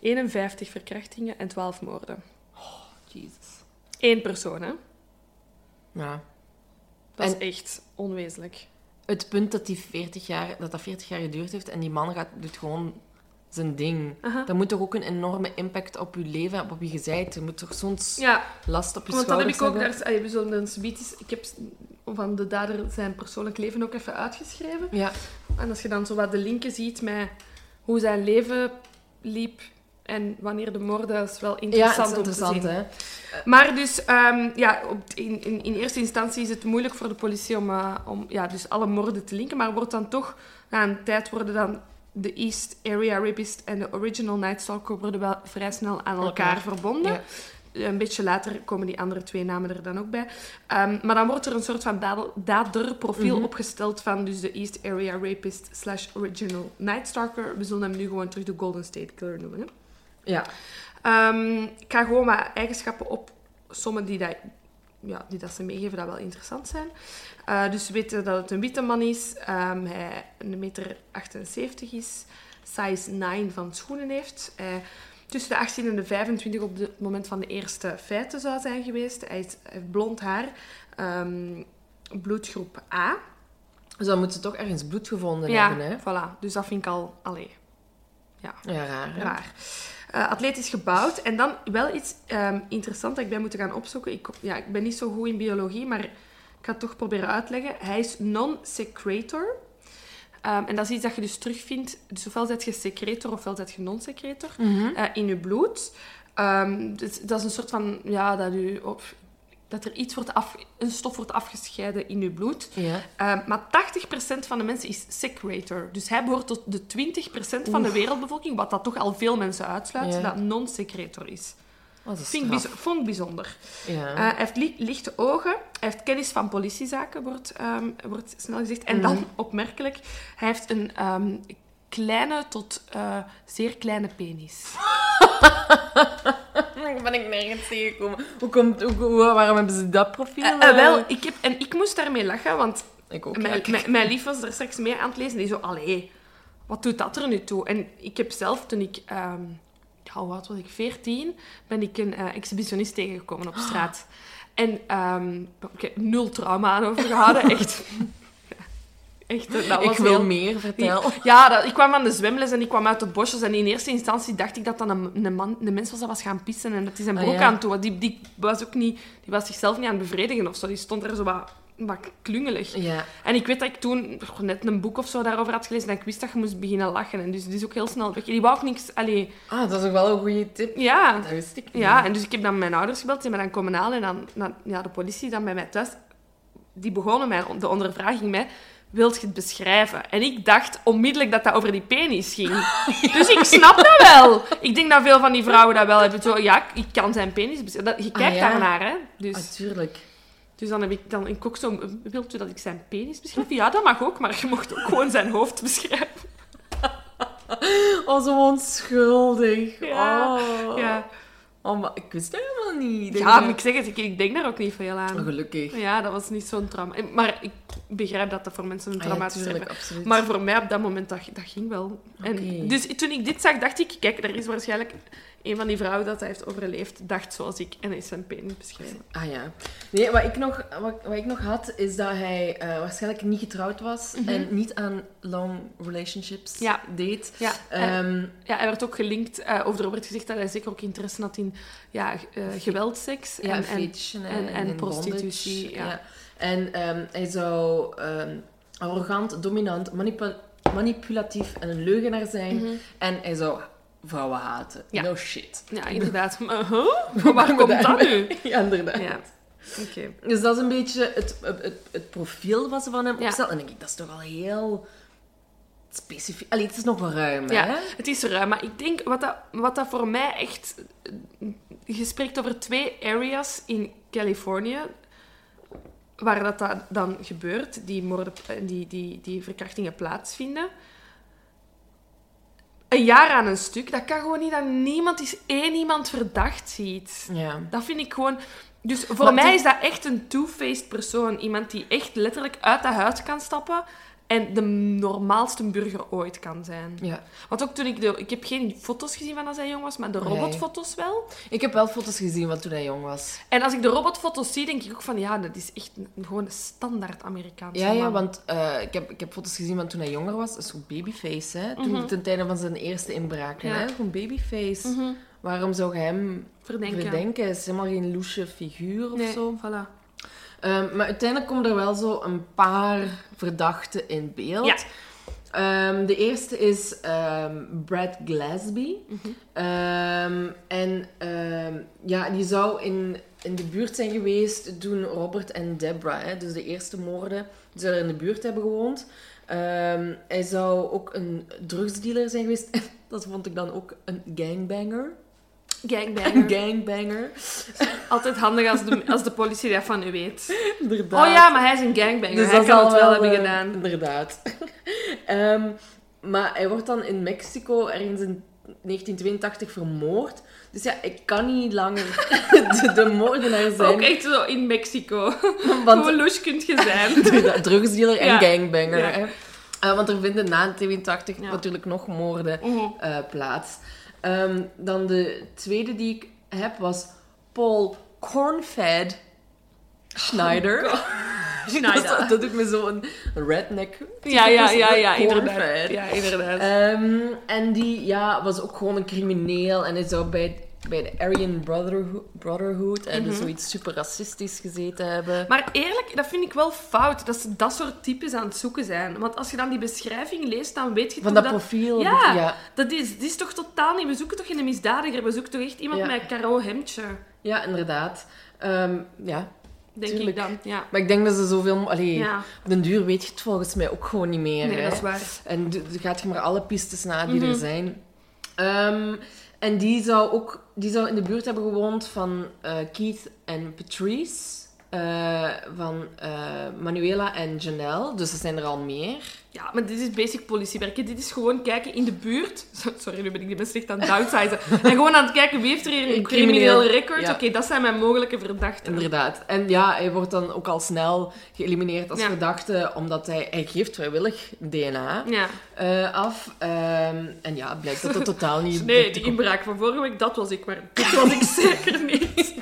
51 verkrachtingen en 12 moorden. Jezus. Eén persoon, hè? Ja. Dat En- is echt onwezenlijk. Het punt dat, die 40 jaar, dat dat 40 jaar geduurd heeft en die man gaat, doet gewoon zijn ding. Aha. Dat moet toch ook een enorme impact op je leven hebben, op wie je zijt. Je moet toch Ja, last op je want dat heb ik ook hebben. daar... allee, we zullen dan subiet- Ik heb van de dader zijn persoonlijk leven ook even uitgeschreven. Ja. En als je dan zo wat de linken ziet met hoe zijn leven liep en wanneer de moorden, is wel Ja, interessant het is interessant, om te zien. hè. Maar dus, ehm, ja, op, in, in, in eerste instantie is het moeilijk voor de politie om, eh, om ja, dus alle moorden te linken. Maar wordt dan toch, na een tijd worden dan de East Area Rapist en de Original Night Stalker worden wel vrij snel aan elkaar Elkaar. verbonden. Ja. Een beetje later komen die andere twee namen er dan ook bij. Ehm, maar dan wordt er een soort van dader- daderprofiel Mhm. opgesteld van dus de East Area Rapist slash Original Night Stalker. We zullen hem nu gewoon terug de Golden State Killer noemen. Hè? Ja. Ehm, ik ga gewoon wat eigenschappen op sommen die, dat, ja, die dat ze meegeven, dat wel interessant zijn. Eh, dus we weten dat het een witte man is. ehm hij 1,78 meter is. Size 9 van schoenen heeft. Hij tussen de 18 en de 25 op het moment van de eerste feiten zou zijn geweest. Hij, is- hij heeft blond haar. ehm, bloedgroep A. Dus dan moeten ze toch ergens bloed gevonden Ja, hebben, hè. voilà. Dus dat vind ik al... Allee, ja, Ja, raar, hè. raar. Eh, atletisch gebouwd. En dan wel iets ehm interessants dat ik bij moeten gaan opzoeken. Ik, ja, ik ben niet zo goed in biologie, maar ik ga het toch proberen uitleggen. Hij is non-secretor. Ehm, en dat is iets dat je dus terugvindt. Dus ofwel zet je secretor ofwel zet je non-secretor eh, in je bloed. Ehm, dus dat is een soort van, ja, dat, u op, dat er iets wordt af, een stof wordt afgescheiden in uw bloed. Ja. Ehm, maar 80% van de mensen is secretor. Dus hij behoort tot de 20% van de wereldbevolking, wat dat toch al veel mensen uitsluit, Ja. dat non-secretor is. Dat is Vind ik vond ik bijzonder. Ja. Eh, hij heeft li- lichte ogen, hij heeft kennis van politiezaken, wordt, ehm, wordt snel gezegd. En dan, opmerkelijk, hij heeft een ehm, kleine tot eh, zeer kleine penis. Daar ben ik nergens tegengekomen. Hoe komt, hoe, hoe- waarom hebben ze dat profiel? Eh, wel, ik heb, en ik moest daarmee lachen, want Ik ook. mijn, ja. mijn, mijn lief was er straks mee aan het lezen. Die zo, allee, wat doet dat er nu toe? En ik heb zelf, toen ik, ehm ja, oud was ik, 14, ben ik een exhibitionist tegengekomen op straat. En ehm, ik heb nul trauma aan overgehouden, echt. Echt, dat was ik wil heel- meer, vertel. Ja, dat, ik kwam van de zwemles en ik kwam uit de bosjes. En in eerste instantie dacht ik dat dat een, een, man, een mens was dat was gaan pissen en dat hij zijn Ah, broek ja. aan was. Die, die was ook niet... Die was zichzelf niet aan het bevredigen of zo. Die stond er zo wat, wat klungelig. Ja. En ik weet dat ik toen net een boek of zo daarover had gelezen en ik wist dat je moest beginnen lachen. En dus die is ook heel snel weg. Die wou ook niks... Allee, Ah, dat is ook wel een goede tip. ja. Dat wist ik niet. Ja, en dus ik heb dan mijn ouders gebeld, die me dan komen halen. En dan, dan ja, de politie dan bij mij thuis. Die begonnen mij, de ondervraging mij, wilt je het beschrijven? En ik dacht onmiddellijk dat dat over die penis ging. Dus ik snap dat wel. Ik denk dat veel van die vrouwen dat wel hebben. Zo, ja, ik kan zijn penis beschrijven. Je kijkt ja. daarnaar, hè. Dus, Natuurlijk. dus dan heb ik dan ik ook zo... Wilt u dat ik zijn penis beschrijf? Ja, dat mag ook, maar je mocht ook gewoon zijn hoofd beschrijven. Oh, zo onschuldig. Ja. Oh. Ja, Oh, maar ik wist dat helemaal niet. Denk ja maar ik zeg het, ik, ik denk daar ook niet veel aan. gelukkig. Ja, dat was niet zo'n trauma. Maar ik begrijp dat dat voor mensen een Ah, traumatisch ervaring absoluut. Maar voor mij op dat moment, dat, dat ging wel. En. Dus toen ik dit zag, dacht ik... Kijk, er is waarschijnlijk een van die vrouwen dat hij heeft overleefd, dacht zoals ik. En is zijn penis beschreven. Ah ja. Nee, wat ik nog, wat, wat ik nog had, is dat hij eh, waarschijnlijk niet getrouwd was en niet aan long relationships Mhm. Ja. deed. Ja, hij, Ehm, ja, hij werd ook gelinkt... eh of er werd gezegd dat hij zeker ook interesse had in ja, eh, geweldseks. ja, en, en, fetish en, en- prostitutie, bondage, ja. En ehm, hij zou ehm, arrogant, dominant, manipu- manipulatief en een leugenaar zijn. En hij zou vrouwen haten. Ja. No shit. ja, inderdaad. Uh, huh? Waar komt dat nu? Ja, inderdaad. Ja. Dus dat is een beetje het, het, het, profiel wat ze van hem Ja. opstellen. En denk ik, dat is toch wel heel specifiek. Allee, het is nog wel ruim, Ja, hè? het is ruim. Maar ik denk, wat dat, wat dat voor mij echt... Je spreekt over twee areas in Californië waar dat, dat dan gebeurt, die, moorden, die, die, die verkrachtingen plaatsvinden. Een jaar aan een stuk, dat kan gewoon niet dat niemand is één iemand verdacht ziet. Ja. Dat vind ik gewoon... Dus voor Maar mij die- is dat echt een two-faced persoon. Iemand die echt letterlijk uit dat huis kan stappen en de normaalste burger ooit kan zijn. ja. Want ook toen ik de... Ik heb geen foto's gezien van als hij jong was, maar de robotfoto's wel. Ik heb wel foto's gezien van toen hij jong was. En als ik de robotfoto's zie, denk ik ook van... Ja, dat is echt een, gewoon een standaard Amerikaanse Ja, ja, want eh, ik, heb, ik heb foto's gezien van toen hij jonger was. Zo'n babyface, hè? Toen, ten tijde van zijn eerste Mhm. Ja. hè? Zo'n babyface. Waarom zou je hem Verdenken. verdenken? Hij is helemaal geen loesje figuur of Nee, zo. voilà. Ehm, maar uiteindelijk komen er wel zo een paar verdachten in beeld. Ja. Ehm, de eerste is ehm, Brad Glasby. Mhm. En ja, die zou in, in de buurt zijn geweest toen Robert en Deborah, hè, dus de eerste moorden, die zouden in de buurt hebben gewoond. Hij zou ook een drugsdealer zijn geweest. Dat vond ik dan ook een gangbanger. Gangbanger. Gangbanger. Altijd handig als de, als de politie dat van u weet. Inderdaad. Oh ja, maar hij is een gangbanger. Dus hij kan zal het wel hebben eh, gedaan. Inderdaad. Ehm, maar hij wordt dan in Mexico ergens in 1982 vermoord. Dus ja, ik kan niet langer de, de moordenaar zijn. Ook echt zo in Mexico. Want Hoe louche kunt je zijn? Drugsdealer en Ja. gangbanger. Ja. Eh, want er vinden na 82 Ja. natuurlijk nog moorden Mhm. eh, plaats. Ehm, dan de tweede die ik heb was Paul Cornfed Schneider. Schneider. dat, dat doet me zo'n redneck. Ja, ja, ja, ja, inderdaad. Ja, inderdaad. Ehm, en die ja, was ook gewoon een crimineel. En hij zou bij bij de Aryan Brotherhood, Brotherhood en Mhm. dus zoiets super racistisch gezeten hebben. Maar eerlijk, dat vind ik wel fout, dat ze dat soort types aan het zoeken zijn. Want als je dan die beschrijving leest, dan weet je Van toch dat dat... profiel. Ja, ja. Dat is, dat is toch totaal niet... We zoeken toch geen misdadiger, we zoeken toch echt iemand Ja. met een caro hemdje, Ja, inderdaad. Ehm, ja. denk Tuurlijk. ik dan. Ja. Maar ik denk dat ze zoveel... Allee, ja. op den duur weet je het volgens mij ook gewoon niet meer. Nee, hè. dat is waar. En dan gaat je maar alle pistes na die Mhm. er zijn. Ehm, en die zou ook die zou in de buurt hebben gewoond van eh, Keith en Patrice. eh, van eh, Manuela en Janelle. Dus er zijn er al meer. Ja, maar dit is basic politiewerk. hè. Dit is gewoon kijken in de buurt. Sorry, nu ben ik die mensen slecht aan het downsizen. en gewoon aan het kijken wie heeft er hier een crimineel record. ja. Oké, dat zijn mijn mogelijke verdachten. Inderdaad. En ja, hij wordt dan ook al snel geëlimineerd als Ja. verdachte, omdat hij, hij geeft vrijwillig DNA Ja. eh, af. Ehm, en ja, het blijkt dat het totaal niet... Nee, dat die inbraak van vorige week, dat was ik, maar dit was ik zeker niet.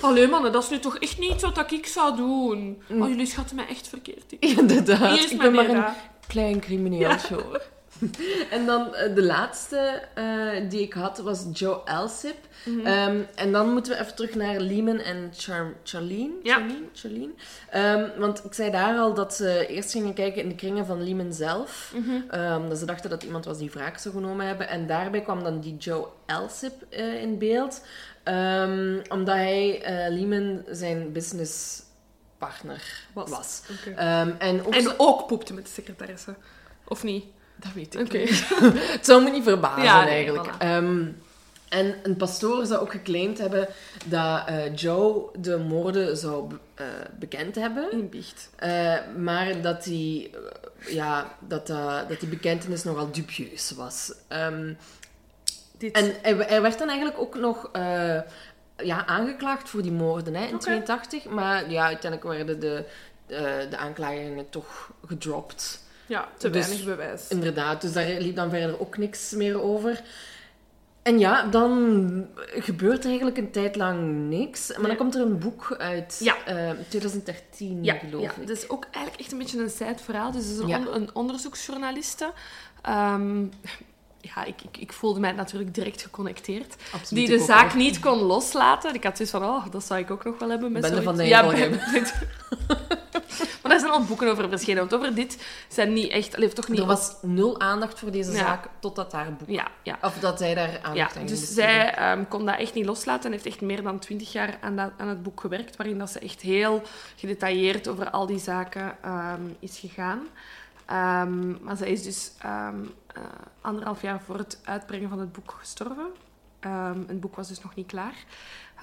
Zo, allee mannen, dat is nu toch echt niet wat ik zou doen. Oh, jullie schatten mij echt verkeerd in. Inderdaad. Is ik ben maar een klein crimineeltje hoor. En dan eh, de laatste eh, die ik had was Joe Alsip. Mhm. Ehm, en dan moeten we even terug naar Lehman en Char Charlene. Ja. Charlene? Charlene? Ehm, want ik zei daar al dat ze eerst gingen kijken in de kringen van Lehman zelf. Mhm. Ehm, dat ze dachten dat iemand was die wraak zou genomen hebben. En daarbij kwam dan die Joe Alsip eh, in beeld. Omdat hij eh Lehman zijn businesspartner Was. was. Ehm, en ook En ook poepte met de secretaresse. Of niet? Dat weet ik niet. Het zou me niet verbazen, Ja, nee, eigenlijk. voilà. Ehm, en een pastoor zou ook geclaimd hebben dat eh, Joe de moorden zou eh, bekend hebben. In biecht. Eh, maar dat die, ja, dat, dat die bekentenis nogal dubieus was. Ehm, Dit. en hij, hij werd dan eigenlijk ook nog ja, aangeklaagd voor die moorden hè, in Oké. 82. Maar ja, uiteindelijk werden de, de aanklagingen toch gedropt. Ja, te dus- weinig bewijs. Inderdaad, dus daar liep dan verder ook niks meer over. En ja, dan gebeurt er eigenlijk een tijd lang niks. Maar dan komt er een boek uit, Ja. eh, 2013 Ja, geloof ja, ik. dat is ook eigenlijk echt een beetje een sad verhaal. Dus het is een, on- een onderzoeksjournaliste. Ehm, ja, ik, ik, ik voelde mij natuurlijk direct geconnecteerd. Absoluut, Die de zaak niet kon loslaten. Ik had zoiets van, oh, dat zou ik ook nog wel hebben. Met Bende van de ja. Maar daar zijn al boeken over verschenen. Want over dit zijn niet echt... Allee, toch niet... Er was nul aandacht voor deze Ja. zaak totdat haar boek... Ja, ja. Of dat zij daar aandacht Ja, aan dus zij ehm, kon dat echt niet loslaten en heeft echt meer dan twintig jaar aan, dat, aan het boek gewerkt, waarin dat ze echt heel gedetailleerd over al die zaken ehm, is gegaan. Ehm, maar zij is dus eh, anderhalf jaar voor het uitbrengen van het boek gestorven. Ehm, het boek was dus nog niet klaar.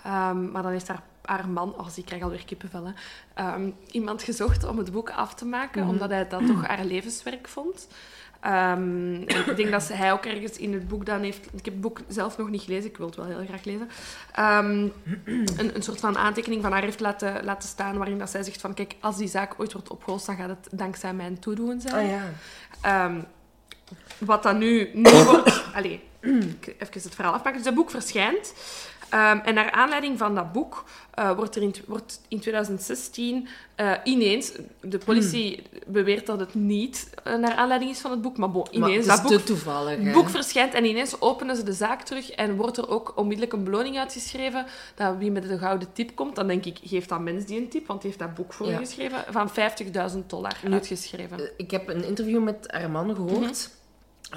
Ehm, maar dan heeft haar, haar man, oh, ik krijg alweer kippenvel, hè, ehm, iemand gezocht om het boek af te maken, Mhm. omdat hij dat toch haar levenswerk vond. Ik denk dat hij ook ergens in het boek dan heeft... Ik heb het boek zelf nog niet gelezen, ik wil het wel heel graag lezen. Een, een soort van aantekening van haar heeft laten, laten staan, waarin dat zij zegt van... Kijk, als die zaak ooit wordt opgelost, dan gaat het dankzij mijn toedoen zijn. Ah ja. Wat dan nu niet wordt... Allee, even het verhaal afmaken. Dus dat boek verschijnt. Ehm, en naar aanleiding van dat boek eh, wordt er in, wordt in 2016 eh, ineens... De politie beweert dat het niet eh, naar aanleiding is van het boek, maar bon, Maar ineens... het is dat boek te toevallig, hè. boek verschijnt en ineens openen ze de zaak terug en wordt er ook onmiddellijk een beloning uitgeschreven. Dat wie met de gouden tip komt, dan denk ik, geeft dat mens die een tip, want die heeft dat boek voor Ja. geschreven, van 50.000 dollar uitgeschreven. Ik heb een interview met haar man gehoord, Mhm.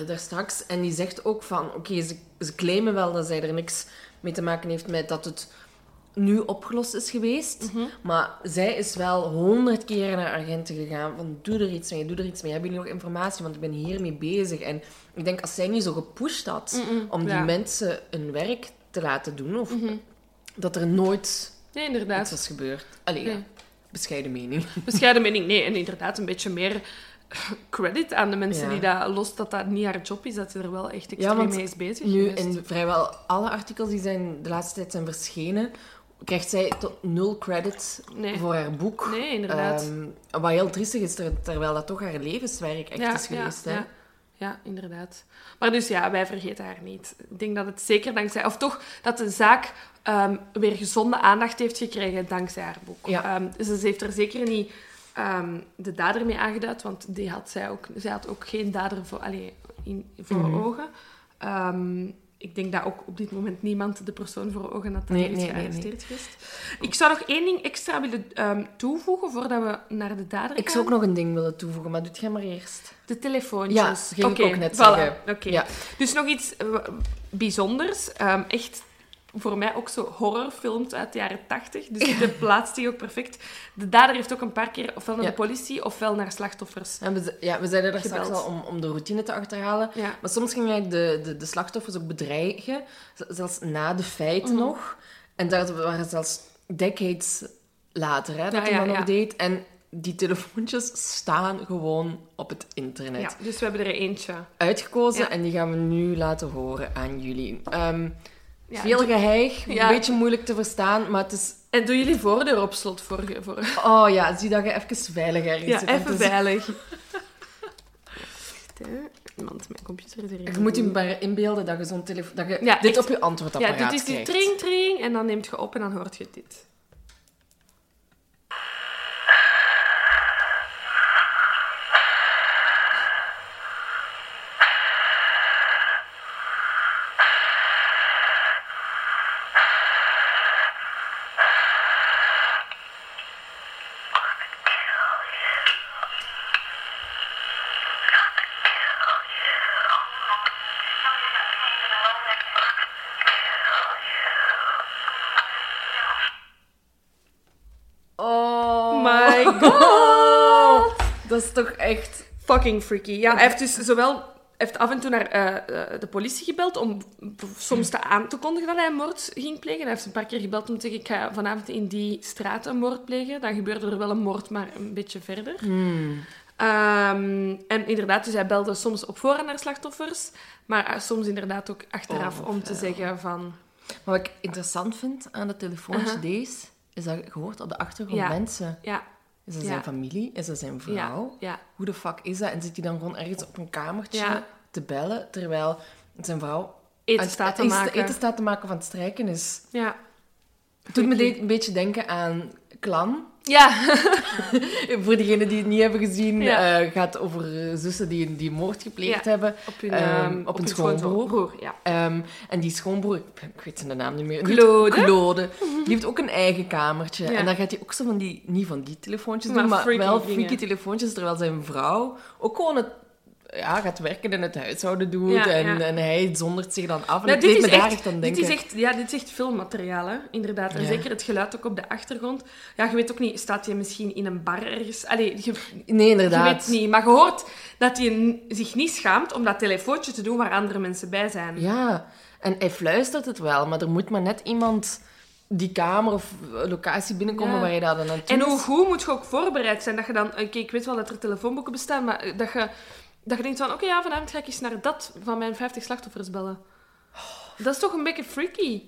Daar straks, en die zegt ook van, oké, ze, ze claimen wel dat zij er niks mee te maken heeft met dat het nu opgelost is geweest, Mhm. maar zij is wel honderd keer naar agenten gegaan van, doe er iets mee, doe er iets mee, hebben jullie nog informatie, want ik ben hiermee bezig. En ik denk, als zij niet zo gepusht had Mm-mm, om die ja. mensen hun werk te laten doen, of Mhm. dat er nooit Nee, iets inderdaad. was gebeurd. Allee, ja, Nee. bescheiden mening. Bescheiden mening, nee. En inderdaad een beetje meer credit aan de mensen Ja. die dat, los dat dat niet haar job is, dat ze er wel echt extreem mee is bezig Nu, geweest. in vrijwel alle artikels die zijn de laatste tijd zijn verschenen, krijgt zij tot nul credit Nee. voor haar boek. Nee, inderdaad. Ehm, wat heel triestig is, ter- terwijl dat toch haar levenswerk echt is geweest. ja, hè? ja. Ja, inderdaad. Maar dus ja, wij vergeten haar niet. Ik denk dat het zeker dankzij... Of toch, dat de zaak ehm, weer gezonde aandacht heeft gekregen dankzij haar boek. Ja. Dus ze heeft er zeker niet ehm, de dader mee aangeduid, want die had zij, ook, zij had ook geen dader voor, allee, in, voor Mhm. ogen. Ehm, ik denk dat ook op dit moment niemand de persoon voor ogen had dat Nee, is nee, gearresteerd geweest. Ik zou nog één ding extra willen ehm, toevoegen voordat we naar de dader Ik gaan. zou ook nog een ding willen toevoegen, maar doe jij maar eerst. De telefoontjes. Ja, ging ik ook net voilà. zeggen. Ja. Dus nog iets eh, bijzonders. Echt voor mij ook zo horrorfilms uit de jaren tachtig. Dus de plaatst die ook perfect. De dader heeft ook een paar keer ofwel naar Ja. de politie ofwel naar slachtoffers. En we, ja, we zeiden straks Gebeld. al om, om de routine te achterhalen. Ja. Maar soms ging hij de, de, de slachtoffers ook bedreigen, zelfs na de feiten Mhm. nog. En dat waren zelfs decades later hè, dat Ja, hij ja, dat nog ja. deed. En die telefoontjes staan gewoon op het internet. Ja, dus we hebben er eentje. Uitgekozen Ja. en die gaan we nu laten horen aan jullie. Ehm, Ja, veel geheig, Ja. een beetje moeilijk te verstaan, maar het is... En doe jullie voordeur op slot voor... voor... Oh ja, zie dat je even veilig ergens Ja, zit. even is- veilig. Want mijn computer is er Je moet je maar inbeelden dat je zo'n telefoon... Dat je dit echt. op je antwoordapparaat Ja, dit is die tring, tring. En dan neemt je op en dan hoort je dit. Oh My god! Dat is toch echt... Fucking freaky. Ja, hij heeft dus zowel... Heeft af en toe naar eh, eh, de politie gebeld om soms te aan te kondigen dat hij een moord ging plegen. Hij heeft een paar keer gebeld om te zeggen, ik ga vanavond in die straat een moord plegen. Dan gebeurde er wel een moord, maar een beetje verder. Hmm. Ehm, en inderdaad, dus hij belde soms op voorhand naar slachtoffers, maar eh, soms inderdaad ook achteraf Oh, om te zeggen van... Maar wat ik interessant vind aan de telefoontjes Aha. deze, is dat je hoort op de achtergrond Ja. mensen. Ja, Is dat Ja. zijn familie? Is dat zijn vrouw? ja. Hoe de fuck is dat? En zit hij dan gewoon ergens op een kamertje te bellen, terwijl zijn vrouw Eten staat te maken. eten staat te maken van het strijken is. Ja. Het doet me een beetje denken aan Clan. Ja. Voor diegenen die het niet hebben gezien, Ja. eh, gaat over zussen die, die moord gepleegd Ja. hebben. Op hun, Ehm, ehm, op een hun schoonbroer. ja. Ehm, en die schoonbroer, ik, weet zijn naam niet meer. Claude. Claude. Die heeft ook een eigen kamertje. En dan gaat hij ook zo van die, niet van die telefoontjes Maar doen, maar freaky wel dingen. freaky telefoontjes. Terwijl zijn vrouw ook gewoon het, ja, gaat werken en het huishouden doet. Ja, en, ja. en hij zondert zich dan af. En Nou, dit, me is daar echt, echt aan dit denken. is echt, ja, dit is echt filmmateriaal, hè? inderdaad. En Ja. zeker het geluid ook op de achtergrond. Ja, je weet ook niet, staat hij misschien in een bar ergens? Allee, je, Nee, je inderdaad. weet niet. Maar je hoort dat hij zich niet schaamt om dat telefoontje te doen waar andere mensen bij zijn. Ja, en hij fluistert het wel, maar er moet maar net iemand die kamer of locatie binnenkomen Ja. waar je dan naartoe En hoe goed moet je ook voorbereid zijn? Dat je dan... Oké, ik weet wel dat er telefoonboeken bestaan, maar dat je, dat je denkt van... Oké, ja, vanavond ga ik eens naar dat van mijn 50 slachtoffers bellen. Dat is toch een beetje freaky?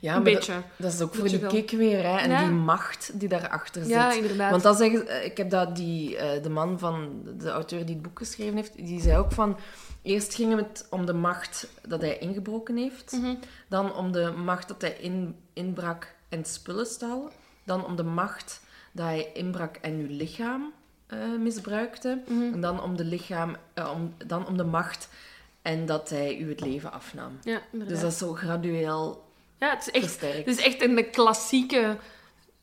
Ja, een maar beetje. Dat, dat is ook voor die kick weer, hè. En Ja. die macht die daarachter zit. Ja, inderdaad. Want dat zeggen, ze- ik heb dat die, eh, de man van de auteur die het boek geschreven heeft, die zei ook van, eerst ging het om de macht dat hij ingebroken heeft, Mhm. dan om de macht dat hij in, inbrak en spullen stal, dan om de macht dat hij inbrak en uw lichaam eh, misbruikte, Mhm. en dan om de lichaam, eh, om, dan om de macht en dat hij u het leven afnam. Ja. Dus dat is zo gradueel Ja, het is echt, het is echt een klassieke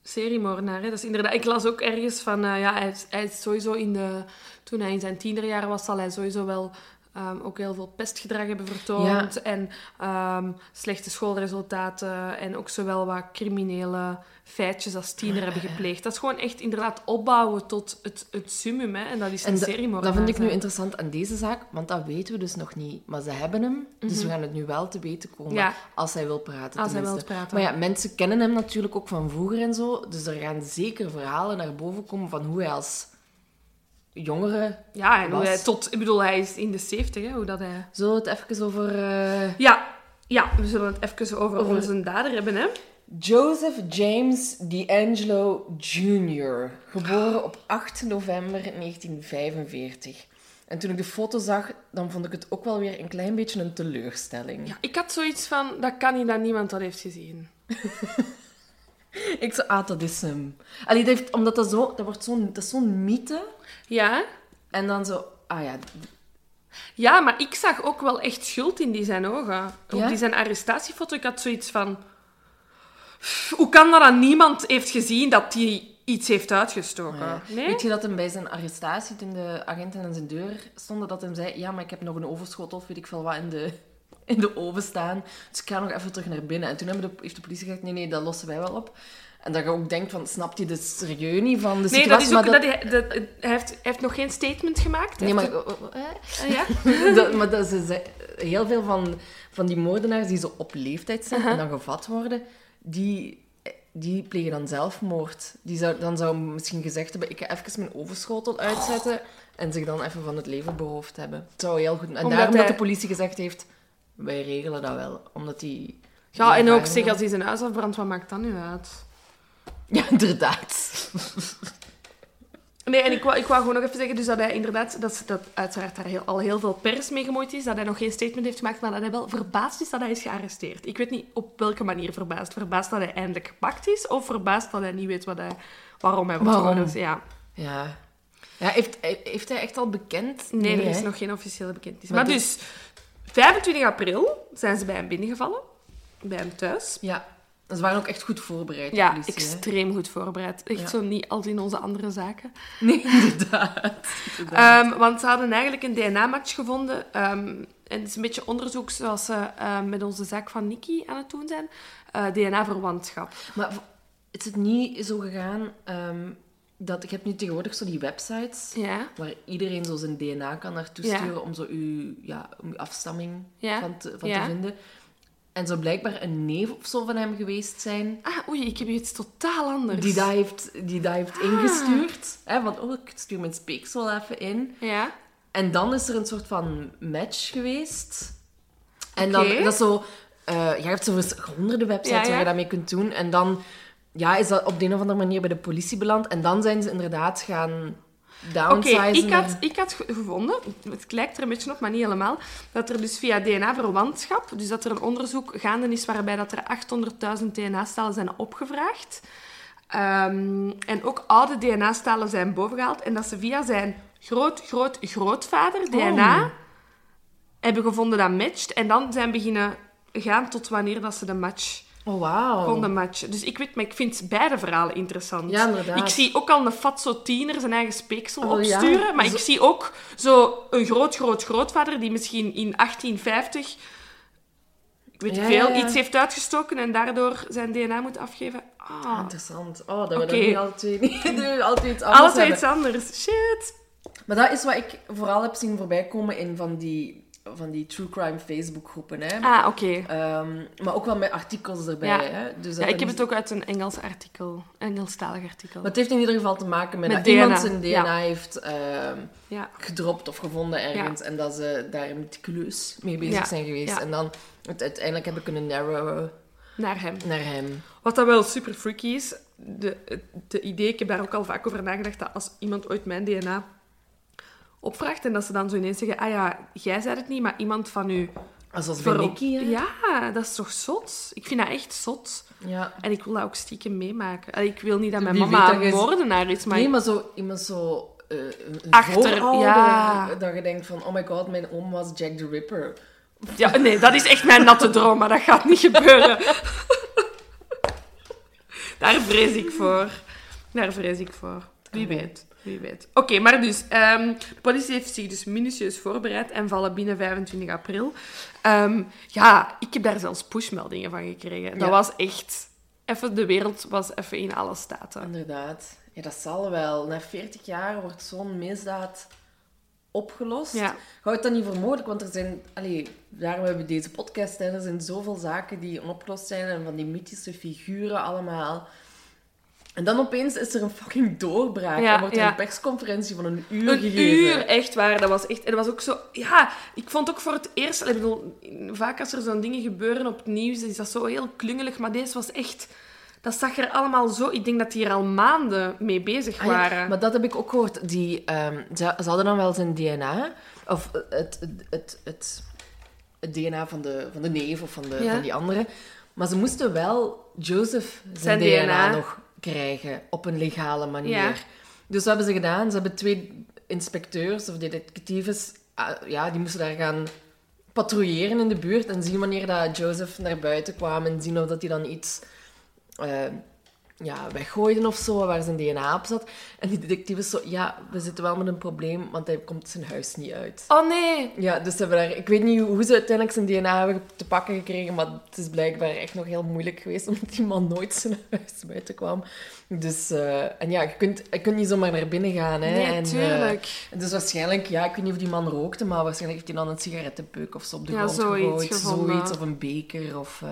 seriemoordenaar. Hè. Dat is inderdaad, ik las ook ergens van, eh, ja, hij hij is sowieso in de... Toen hij in zijn tienerjaren was, zal hij sowieso wel ehm, ook heel veel pestgedrag hebben vertoond. En ehm, slechte schoolresultaten. En ook zowel wat criminele feitjes als tiener hebben gepleegd. Dat is gewoon echt inderdaad opbouwen tot het, het summum. Hè. En dat is een seriemoordenaar. dat vind ik nu interessant aan deze zaak, want dat weten we dus nog niet. Maar ze hebben hem, dus we gaan het nu wel te weten komen Mhm. Ja. als hij wil praten. Als hij wil tenminste. praten. Maar ja, mensen kennen hem natuurlijk ook van vroeger en zo. Dus er gaan zeker verhalen naar boven komen van hoe hij als jongere... Ja, en hoe was. hij tot... Ik bedoel, hij is in de 70, hè, hoe dat hij... Zullen we het even over... eh, Ja, ja, we zullen het even over, Over- onze dader hebben, hè. Joseph James D'Angelo Jr., geboren op 8 november 1945. En toen ik de foto zag, dan vond ik het ook wel weer een klein beetje een teleurstelling. Ja, ik had zoiets van, dat kan niet dat niemand dat heeft gezien. Ik zo, ah, dat is hem. Allee, dat heeft, omdat dat zo, dat wordt zo'n, dat is zo'n mythe. Ja? En dan zo, ah ja, Ja, maar ik zag ook wel echt schuld in die zijn ogen. Op Ja? die zijn arrestatiefoto, ik had zoiets van... Hoe kan dat dan niemand heeft gezien dat hij iets heeft uitgestoken? Ja. Nee? Weet je dat hem bij zijn arrestatie, toen de agenten aan zijn deur stonden, dat hem zei, ja, maar ik heb nog een overschot of weet ik veel wat in de, in de oven staan, dus ik ga nog even terug naar binnen. En toen hebben de, heeft de politie gezegd, nee, nee, dat lossen wij wel op. En dat je ook denkt van, snapt hij de serieus van de Nee, situatie? dat is ook... Dat hij, dat- hij, heeft, hij heeft nog geen statement gemaakt. Nee, maar, heeft- eh, Ja? dat, maar dat heel veel van, van die moordenaars die zo op leeftijd zijn Uh-huh. en dan gevat worden, die, die plegen dan zelfmoord. Die zou, dan zou misschien gezegd hebben, ik ga even mijn overschotel uitzetten en zich dan even van het leven beroofd hebben. Het zou heel goed... En Omdat daarom hij- dat de politie gezegd heeft, wij regelen dat wel. Omdat die... Ja, en ook zeg, als hij zijn huis afbrandt, wat maakt dat nu uit? Ja, inderdaad. Nee, en ik wou, ik wou gewoon nog even zeggen dus dat hij inderdaad, dat, dat uiteraard daar heel, al heel veel pers mee gemoeid is, dat hij nog geen statement heeft gemaakt, maar dat hij wel verbaasd is dat hij is gearresteerd. Ik weet niet op welke manier verbaasd. Verbaasd dat hij eindelijk gepakt is, of verbaasd dat hij niet weet wat hij, waarom hij wordt gewoon... Ja. Ja. Ja, heeft, heeft hij echt al bekend? Nee, er is hè? nog geen officiële bekentenis. Maar Maar, dus, 25 april zijn ze bij hem binnengevallen, bij hem thuis. Ja. Ze waren ook echt goed voorbereid, Ja, politie, hè? extreem goed voorbereid. Echt Ja. zo niet als in onze andere zaken. Nee, inderdaad. Ehm, want ze hadden eigenlijk een DNA-match gevonden. ehm, en het is een beetje onderzoek zoals ze ehm, met onze zaak van Nikki aan het doen zijn. Eh, DNA-verwantschap. Maar is het niet zo gegaan dat... Ik heb nu tegenwoordig zo die websites Ja. waar iedereen zo zijn DNA kan naartoe Ja. sturen om zo uw, ja, om uw afstamming Ja. van, te, van Ja. te vinden. En zou blijkbaar een neef of zo van hem geweest zijn Ah, oei, ik heb hier iets totaal anders. die dat heeft, die dat heeft Ah. ingestuurd. Hè, van, oh, ik stuur mijn speeksel even in. Ja. En dan is er een soort van match geweest. En Oké. dan, dat is zo... eh je hebt zo honderden websites waar je dat mee kunt doen. En dan ja, is dat op de een of andere manier bij de politie beland. En dan zijn ze inderdaad gaan Oké, downsizen. ik, had, ik had ge- gevonden, het lijkt er een beetje op, maar niet helemaal, dat er dus via DNA-verwantschap, dus dat er een onderzoek gaande is waarbij dat er 800.000 DNA-stalen zijn opgevraagd. Ehm, en ook oude DNA-stalen zijn bovengehaald. En dat ze via zijn groot-groot-grootvader DNA Oh. hebben gevonden dat matcht. En dan zijn beginnen gaan tot wanneer dat ze de match Oh, wauw. konden matchen. Dus ik weet, maar ik vind beide verhalen interessant. Ja, inderdaad. Ik zie ook al een fatso tiener zijn eigen speeksel Oh, ja. opsturen, maar Zo- ik zie ook zo een groot, groot, grootvader die misschien in 1850 ik weet niet Ja, veel, ja, iets heeft uitgestoken en daardoor zijn DNA moet afgeven. Ah, Interessant. Oh, dat we dat niet, we alle twee iets anders alles hebben. iets anders. Shit. Maar dat is wat ik vooral heb zien voorbij komen in van die, van die true crime Facebook groepen. Hè. Ah, oké. Ehm, maar ook wel met artikels erbij. Ja. Hè. Dus Ja, ik heb is- het ook uit een Engels artikel, Engelstalig artikel. Maar het heeft in ieder geval te maken met, Met dat DNA, iemand zijn DNA ja. heeft ehm, Ja. gedropt of gevonden ergens. En dat ze daar meticuleus mee bezig Ja, zijn geweest. ja. En dan het uiteindelijk hebben kunnen narrowen Naar hem. naar hem. Wat dat wel super freaky is, de, de idee, ik heb daar ook al vaak over nagedacht, dat als iemand ooit mijn DNA opvraagt en dat ze dan zo ineens zeggen, ah ja, jij zei het niet, maar iemand van u... Als als bij voor- Nicky, hè? Ja, dat is toch zot? Ik vind dat echt zot. Ja. En ik wil dat ook stiekem meemaken. Allee, Ik wil niet dat mijn Wie mama een moordenaar is, maar... Nee, maar zo, iemand zo... een Achter, ja. Dat je denkt van, oh my god, mijn oom was Jack the Ripper. Ja, nee, dat is echt mijn natte droom, maar dat gaat niet gebeuren. Daar vrees ik voor. Daar vrees ik voor. Wie weet. Wie weet. Oké, maar dus, ehm, de politie heeft zich dus minutieus voorbereid en vallen binnen 25 april. Ehm, ja, ik heb daar zelfs pushmeldingen van gekregen. Dat Ja. was echt... Even, de wereld was even in alle staten. Inderdaad. Ja, dat zal wel. Na 40 jaar wordt zo'n misdaad opgelost. Ja. Houdt dat niet voor mogelijk? Want er zijn... Allee, daarom hebben we deze podcast. Hè. Er zijn zoveel zaken die onopgelost zijn. En van die mythische figuren allemaal. En dan opeens is er een fucking doorbraak. Ja, en wordt er ja. een persconferentie van een uur Een gegeven. uur, echt waar. Dat was echt... En dat was ook zo... Ja, ik vond ook voor het eerst... Ik bedoel, vaak als er zo'n dingen gebeuren op het nieuws, is dat zo heel klungelig. Maar deze was echt... Dat zag er allemaal zo... Ik denk dat die er al maanden mee bezig Ah ja, waren. maar dat heb ik ook gehoord. Die, ehm, ze, ze hadden dan wel zijn DNA. Of het, het, het, het, het DNA van de, van de neef of van, de, van die andere. Maar ze moesten wel Joseph zijn, Zijn DNA. DNA. nog krijgen. Op een legale manier. Ja. Dus wat hebben ze gedaan? Ze hebben twee inspecteurs of detectives ah, ja, die moesten daar gaan patrouilleren in de buurt en zien wanneer dat Joseph naar buiten kwam en zien of dat hij dan iets eh, ja, weggooiden of zo, waar zijn DNA op zat. En die detectief is zo, ja, we zitten wel met een probleem, want hij komt zijn huis niet uit. Oh nee. Ja, dus ze hebben daar, ik weet niet hoe ze uiteindelijk zijn DNA hebben te pakken gekregen, maar het is blijkbaar echt nog heel moeilijk geweest, omdat die man nooit zijn huis buiten kwam. Dus, eh, en ja, je kunt, je kunt niet zomaar naar binnen gaan. Hè. Nee, en, eh, tuurlijk. dus waarschijnlijk, ja, ik weet niet of die man rookte, maar waarschijnlijk heeft hij dan een sigarettenpeuk of zo op de Ja, grond zoiets gegooid. gevonden. Zoiets, of een beker, of... eh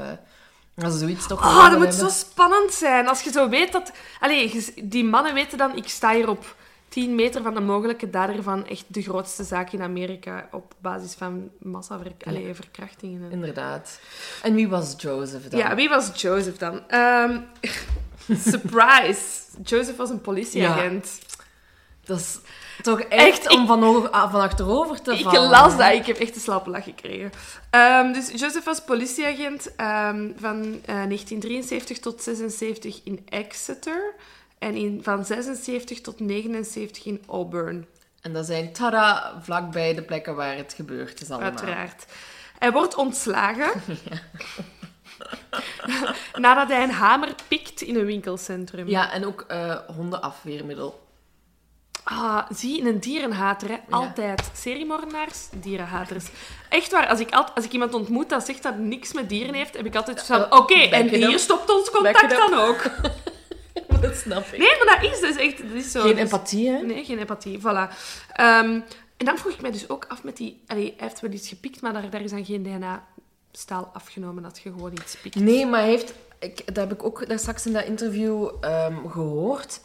als zoiets toch Oh, dat moet zo spannend zijn. Als je zo weet dat... Allee, die mannen weten dan, ik sta hier op 10 meter van de mogelijke dader van echt de grootste zaak in Amerika op basis van massaverkrachtingen. en- Inderdaad. En wie was Joseph dan? Ja, wie was Joseph dan? Ehm, surprise! Joseph was een politieagent. Dat is toch echt, Echt, om ik- van, ah, van achterover te Ik vallen. las dat, ik heb echt een slappe lach gekregen. Ehm, dus Joseph was politieagent ehm, van eh, 1973 tot 76 in Exeter. En in, van 76 tot 79 in Auburn, En dat zijn, tada, vlakbij de plekken waar het gebeurd is allemaal. uiteraard. Hij wordt ontslagen nadat hij een hamer pikt in een winkelcentrum. Ja, en ook eh, hondenafweermiddel. Ah, zie, een dierenhater, hè. Altijd. Seriemoordenaars, dierenhaters. Echt waar, als ik, al- als ik iemand ontmoet dat zegt dat niks met dieren heeft, heb ik altijd van, oké, en hier up. stopt ons contact dan ook. dat snap ik. Nee, maar dat is dus echt... Dat is zo, Geen dus- empathie, hè? Nee, geen empathie, voilà. Ehm, en dan vroeg ik mij dus ook af met die... Allee, hij heeft wel iets gepikt, maar daar, daar is dan geen DNA-staal afgenomen dat je gewoon iets pikt. Nee, maar hij heeft... Ik, dat heb ik ook daar straks in dat interview ehm, gehoord.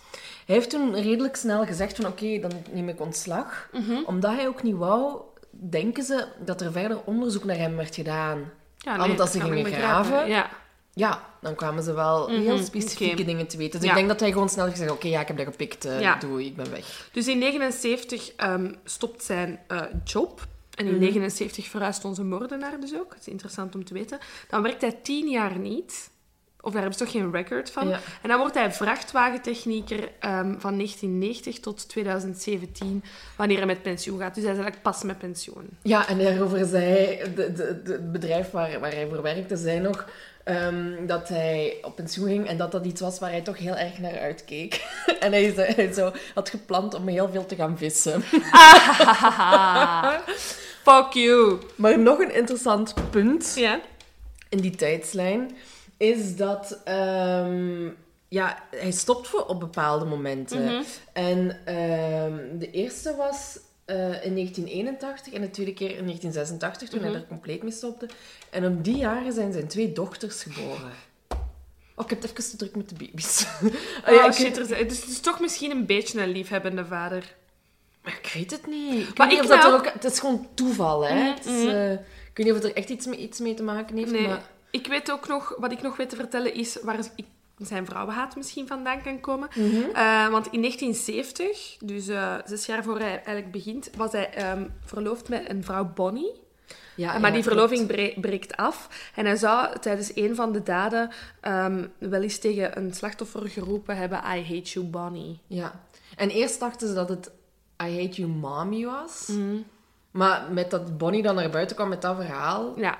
Hij heeft toen redelijk snel gezegd van... Oké, dan neem ik ontslag. Mhm. Omdat hij ook niet wou... Denken ze dat er verder onderzoek naar hem werd gedaan. Ja, Want als ze gingen graven- Ja. Ja, dan kwamen ze wel heel Mhm, specifieke oké. dingen te weten. Dus Ja. ik denk dat hij gewoon snel gezegd oké, ja, ik heb dat gepikt. Ja. Doei, ik ben weg. Dus in 79 ehm, stopt zijn eh, job. En in 79 verhuist onze moordenaar dus ook. Dat is interessant om te weten. Dan werkt hij tien jaar niet. Of daar hebben ze toch geen record van. Ja. En dan wordt hij vrachtwagentechnieker ehm, van 1990 tot 2017, wanneer hij met pensioen gaat. Dus hij is eigenlijk pas met pensioen. Ja, en daarover zei het bedrijf waar, waar hij voor werkte, zei nog ehm, dat hij op pensioen ging en dat dat iets was waar hij toch heel erg naar uitkeek. en hij, zei- hij zo had gepland om heel veel te gaan vissen. Fuck you! Maar nog een interessant punt Ja. in die tijdslijn is dat ehm, ja, hij stopt voor op bepaalde momenten. Mhm. En ehm, de eerste was eh, in 1981 en de tweede keer in 1986, toen Mhm. hij er compleet mee stopte. En op die jaren zijn zijn twee dochters geboren. Oh, ik heb het even te druk met de baby's. Ah, Oh, ik shit, er zijn- dus het is toch misschien een beetje een liefhebbende vader. maar ik weet het niet. Ik Maar weet niet ik dat er nou- ook... Het is gewoon toeval, hè. Mhm, Het is, eh, ik weet niet of het er echt iets mee, iets mee te maken heeft, Nee. maar... Ik weet ook nog, wat ik nog weet te vertellen is waar ik, zijn vrouwenhaat misschien vandaan kan komen. Mhm. Eh, want in 1970, dus eh, zes jaar voor hij eigenlijk begint, was hij ehm, verloofd met een vrouw Bonnie. Ja, maar ja, die verloving bre- breekt af. En hij zou tijdens een van de daden ehm, wel eens tegen een slachtoffer geroepen hebben: I hate you, Bonnie. Ja. En eerst dachten ze dat het I Hate You Mommy was. Mhm. Maar met dat Bonnie dan naar buiten kwam met dat verhaal, Ja.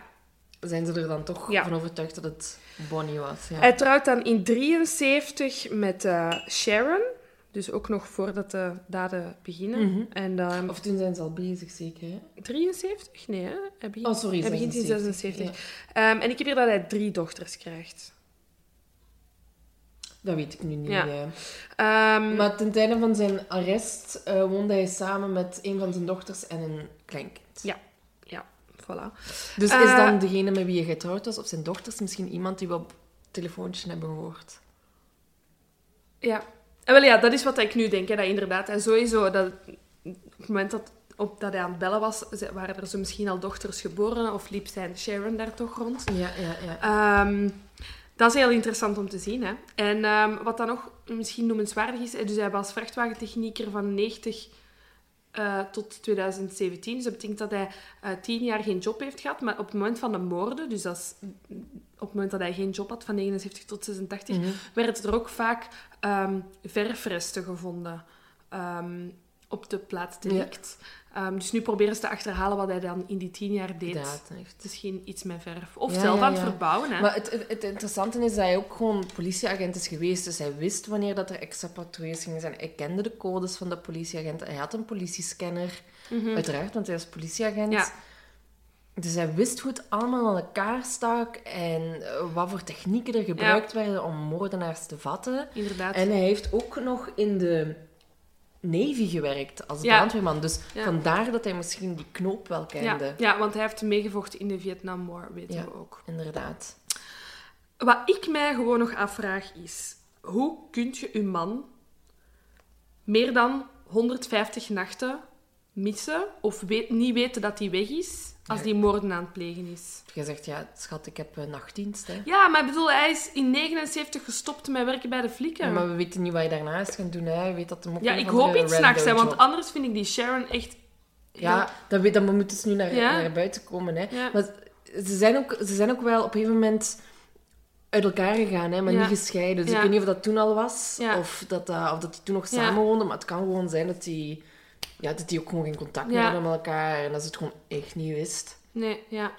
Zijn ze er dan toch Ja. van overtuigd dat het Bonnie was. Ja. Hij trouwt dan in 73 met eh, Sharon. Dus ook nog voordat de daden beginnen. Mhm. En Of toen zijn ze al bezig, zeker, hè? 73? Nee, hè? Hij begint, Oh, sorry, hij begint in 76, 76. Ehm, en ik heb hier dat hij drie dochters krijgt. Dat weet ik nu niet. Ja. Ehm, Maar ten tijde van zijn arrest eh, woonde hij samen met een van zijn dochters en een kleinkind. Ja, voilà. Dus is Eh, dan degene met wie hij getrouwd was, of zijn dochters, misschien iemand die we op telefoontje hebben gehoord? Ja. En wel ja, dat is wat ik nu denk. Hè, dat inderdaad, en sowieso, dat op het moment dat, op, dat hij aan het bellen was, waren er zo misschien al dochters geboren, of liep zijn Sharon daar toch rond. Ja, ja, ja. Ehm, dat is heel interessant om te zien. Hè. En ehm, wat dan nog misschien noemenswaardig is, dus hij was vrachtwagentechnieker van 90 eh, tot 2017. Dus dat betekent dat hij eh, tien jaar geen job heeft gehad. Maar op het moment van de moorden, dus dat is, op het moment dat hij geen job had, van 79 tot 86, Mhm. werden er ook vaak ehm, verfresten gevonden. Ehm, op de plaats delict. Ehm, dus nu proberen ze te achterhalen wat hij dan in die tien jaar deed. Inderdaad, echt. Misschien iets met verf. Of Ja, zelf ja, aan het ja. verbouwen. Hè? Maar het, het, het interessante is dat hij ook gewoon politieagent is geweest. Dus hij wist wanneer dat er extra patrouilles gingen zijn. Hij kende de codes van de politieagenten. Hij had een politiescanner. Uiteraard, want hij was politieagent. Mhm. Ja. Dus hij wist hoe het allemaal aan elkaar stak. En eh, wat voor technieken er gebruikt werden om moordenaars te vatten. Inderdaad. En hij heeft ook nog in de Navy gewerkt als Ja. brandweerman. Dus Ja. vandaar dat hij misschien die knoop wel kende. ja, want hij heeft meegevochten in de Vietnam War, weten we ook. Inderdaad. Wat ik mij gewoon nog afvraag is... Hoe kun je je man meer dan 150 nachten missen of weet, niet weten dat hij weg is als die moorden aan het plegen is? Je zegt, ja, schat, ik heb nachtdienst. Hè. Ja, maar ik bedoel, hij is in 79 gestopt met werken bij de flikken. Ja, maar we weten niet wat je daarna is gaan doen. Hè. Je weet dat hem ook Ja, ik hoop iets s'nachts, want anders vind ik die Sharon echt... Ja, dat, weet, dat moet dus nu naar, Ja. naar buiten komen. Hè. Maar ze zijn, ook, ze zijn ook wel op een gegeven moment uit elkaar gegaan, hè, maar niet gescheiden. Dus ik weet niet of dat toen al was, of dat, dat, of dat die toen nog Ja. samen woonden. Maar het kan gewoon zijn dat die, ja, dat die ook gewoon geen contact meer hadden met elkaar. En dat ze het gewoon echt niet wist. Nee, ja.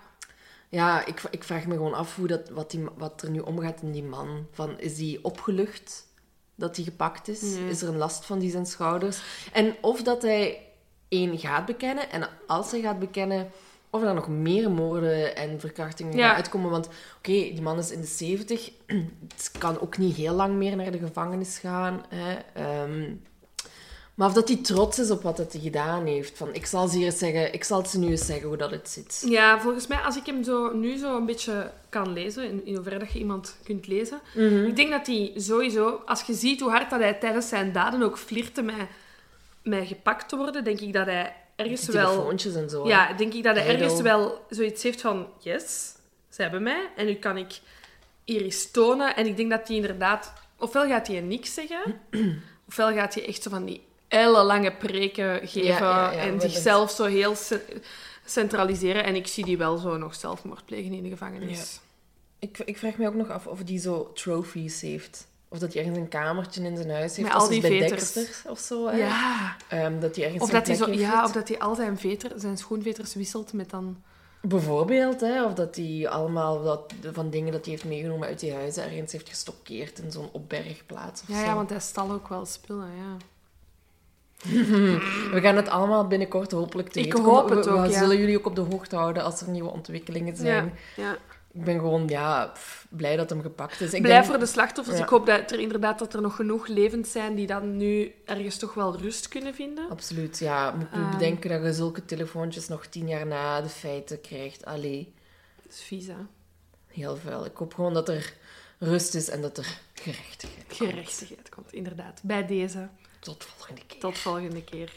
Ja, ik, ik vraag me gewoon af hoe dat, wat, die, wat er nu omgaat in die man. Van, is die opgelucht dat hij gepakt is? Nee. Is er een last van die zijn schouders? En of dat hij één gaat bekennen, en als hij gaat bekennen, of er nog meer moorden en verkrachtingen Ja. gaan uitkomen. Want oké, die man is in de 70, het kan ook niet heel lang meer naar de gevangenis gaan. Hè. Ehm, maar of dat hij trots is op wat hij gedaan heeft. Van, ik zal ze hier eens zeggen, ik zal het ze nu eens zeggen hoe dat het zit. Ja, volgens mij, als ik hem zo, nu zo een beetje kan lezen, in, in hoeverre dat je iemand kunt lezen, Mhm. ik denk dat hij sowieso, als je ziet hoe hard dat hij tijdens zijn daden ook flirte met, met gepakt te worden, denk ik dat hij ergens wel... telefoontjes en zo. hè. Ja, denk ik dat hij ergens wel zoiets heeft van, yes, ze hebben mij, en nu kan ik hier eens tonen. En ik denk dat hij inderdaad, ofwel gaat hij niks zeggen, ofwel gaat hij echt zo van die lange preken geven Ja, ja, ja, en zichzelf zo heel ce- centraliseren. En ik zie die wel zo nog zelfmoord plegen in de gevangenis. Ik, ik vraag me ook nog af of die zo trophies heeft. Of dat hij ergens een kamertje in zijn huis heeft. Met al die bij veters. Of zo. Hè? Ja. Ehm, dat hij ergens Of dat, hij zo, ja, heeft. of dat hij al zijn, veter, zijn schoenveters wisselt met dan... Bijvoorbeeld, hè, of dat hij allemaal dat, van dingen dat hij heeft meegenomen uit die huizen ergens heeft gestockeerd in zo'n opbergplaats of Ja, zo. ja, want hij stal ook wel spullen, ja. We gaan het allemaal binnenkort hopelijk te Ik weten hoop komen. het we, ook, we ja. zullen jullie ook op de hoogte houden als er nieuwe ontwikkelingen zijn. Ja, ja. Ik ben gewoon ja, pff, blij dat hem gepakt is. Ik Blij denk- voor de slachtoffers. Ik hoop dat er inderdaad dat er nog genoeg levend zijn die dan nu ergens toch wel rust kunnen vinden. Absoluut, ja. Moet je Ehm. bedenken dat je zulke telefoontjes nog tien jaar na de feiten krijgt. Allee, Dat is vies, hè? heel vuil. Ik hoop gewoon dat er rust is en dat er gerechtigheid komt. Gerechtigheid komt, inderdaad. Bij deze. Tot volgende keer. Tot volgende keer.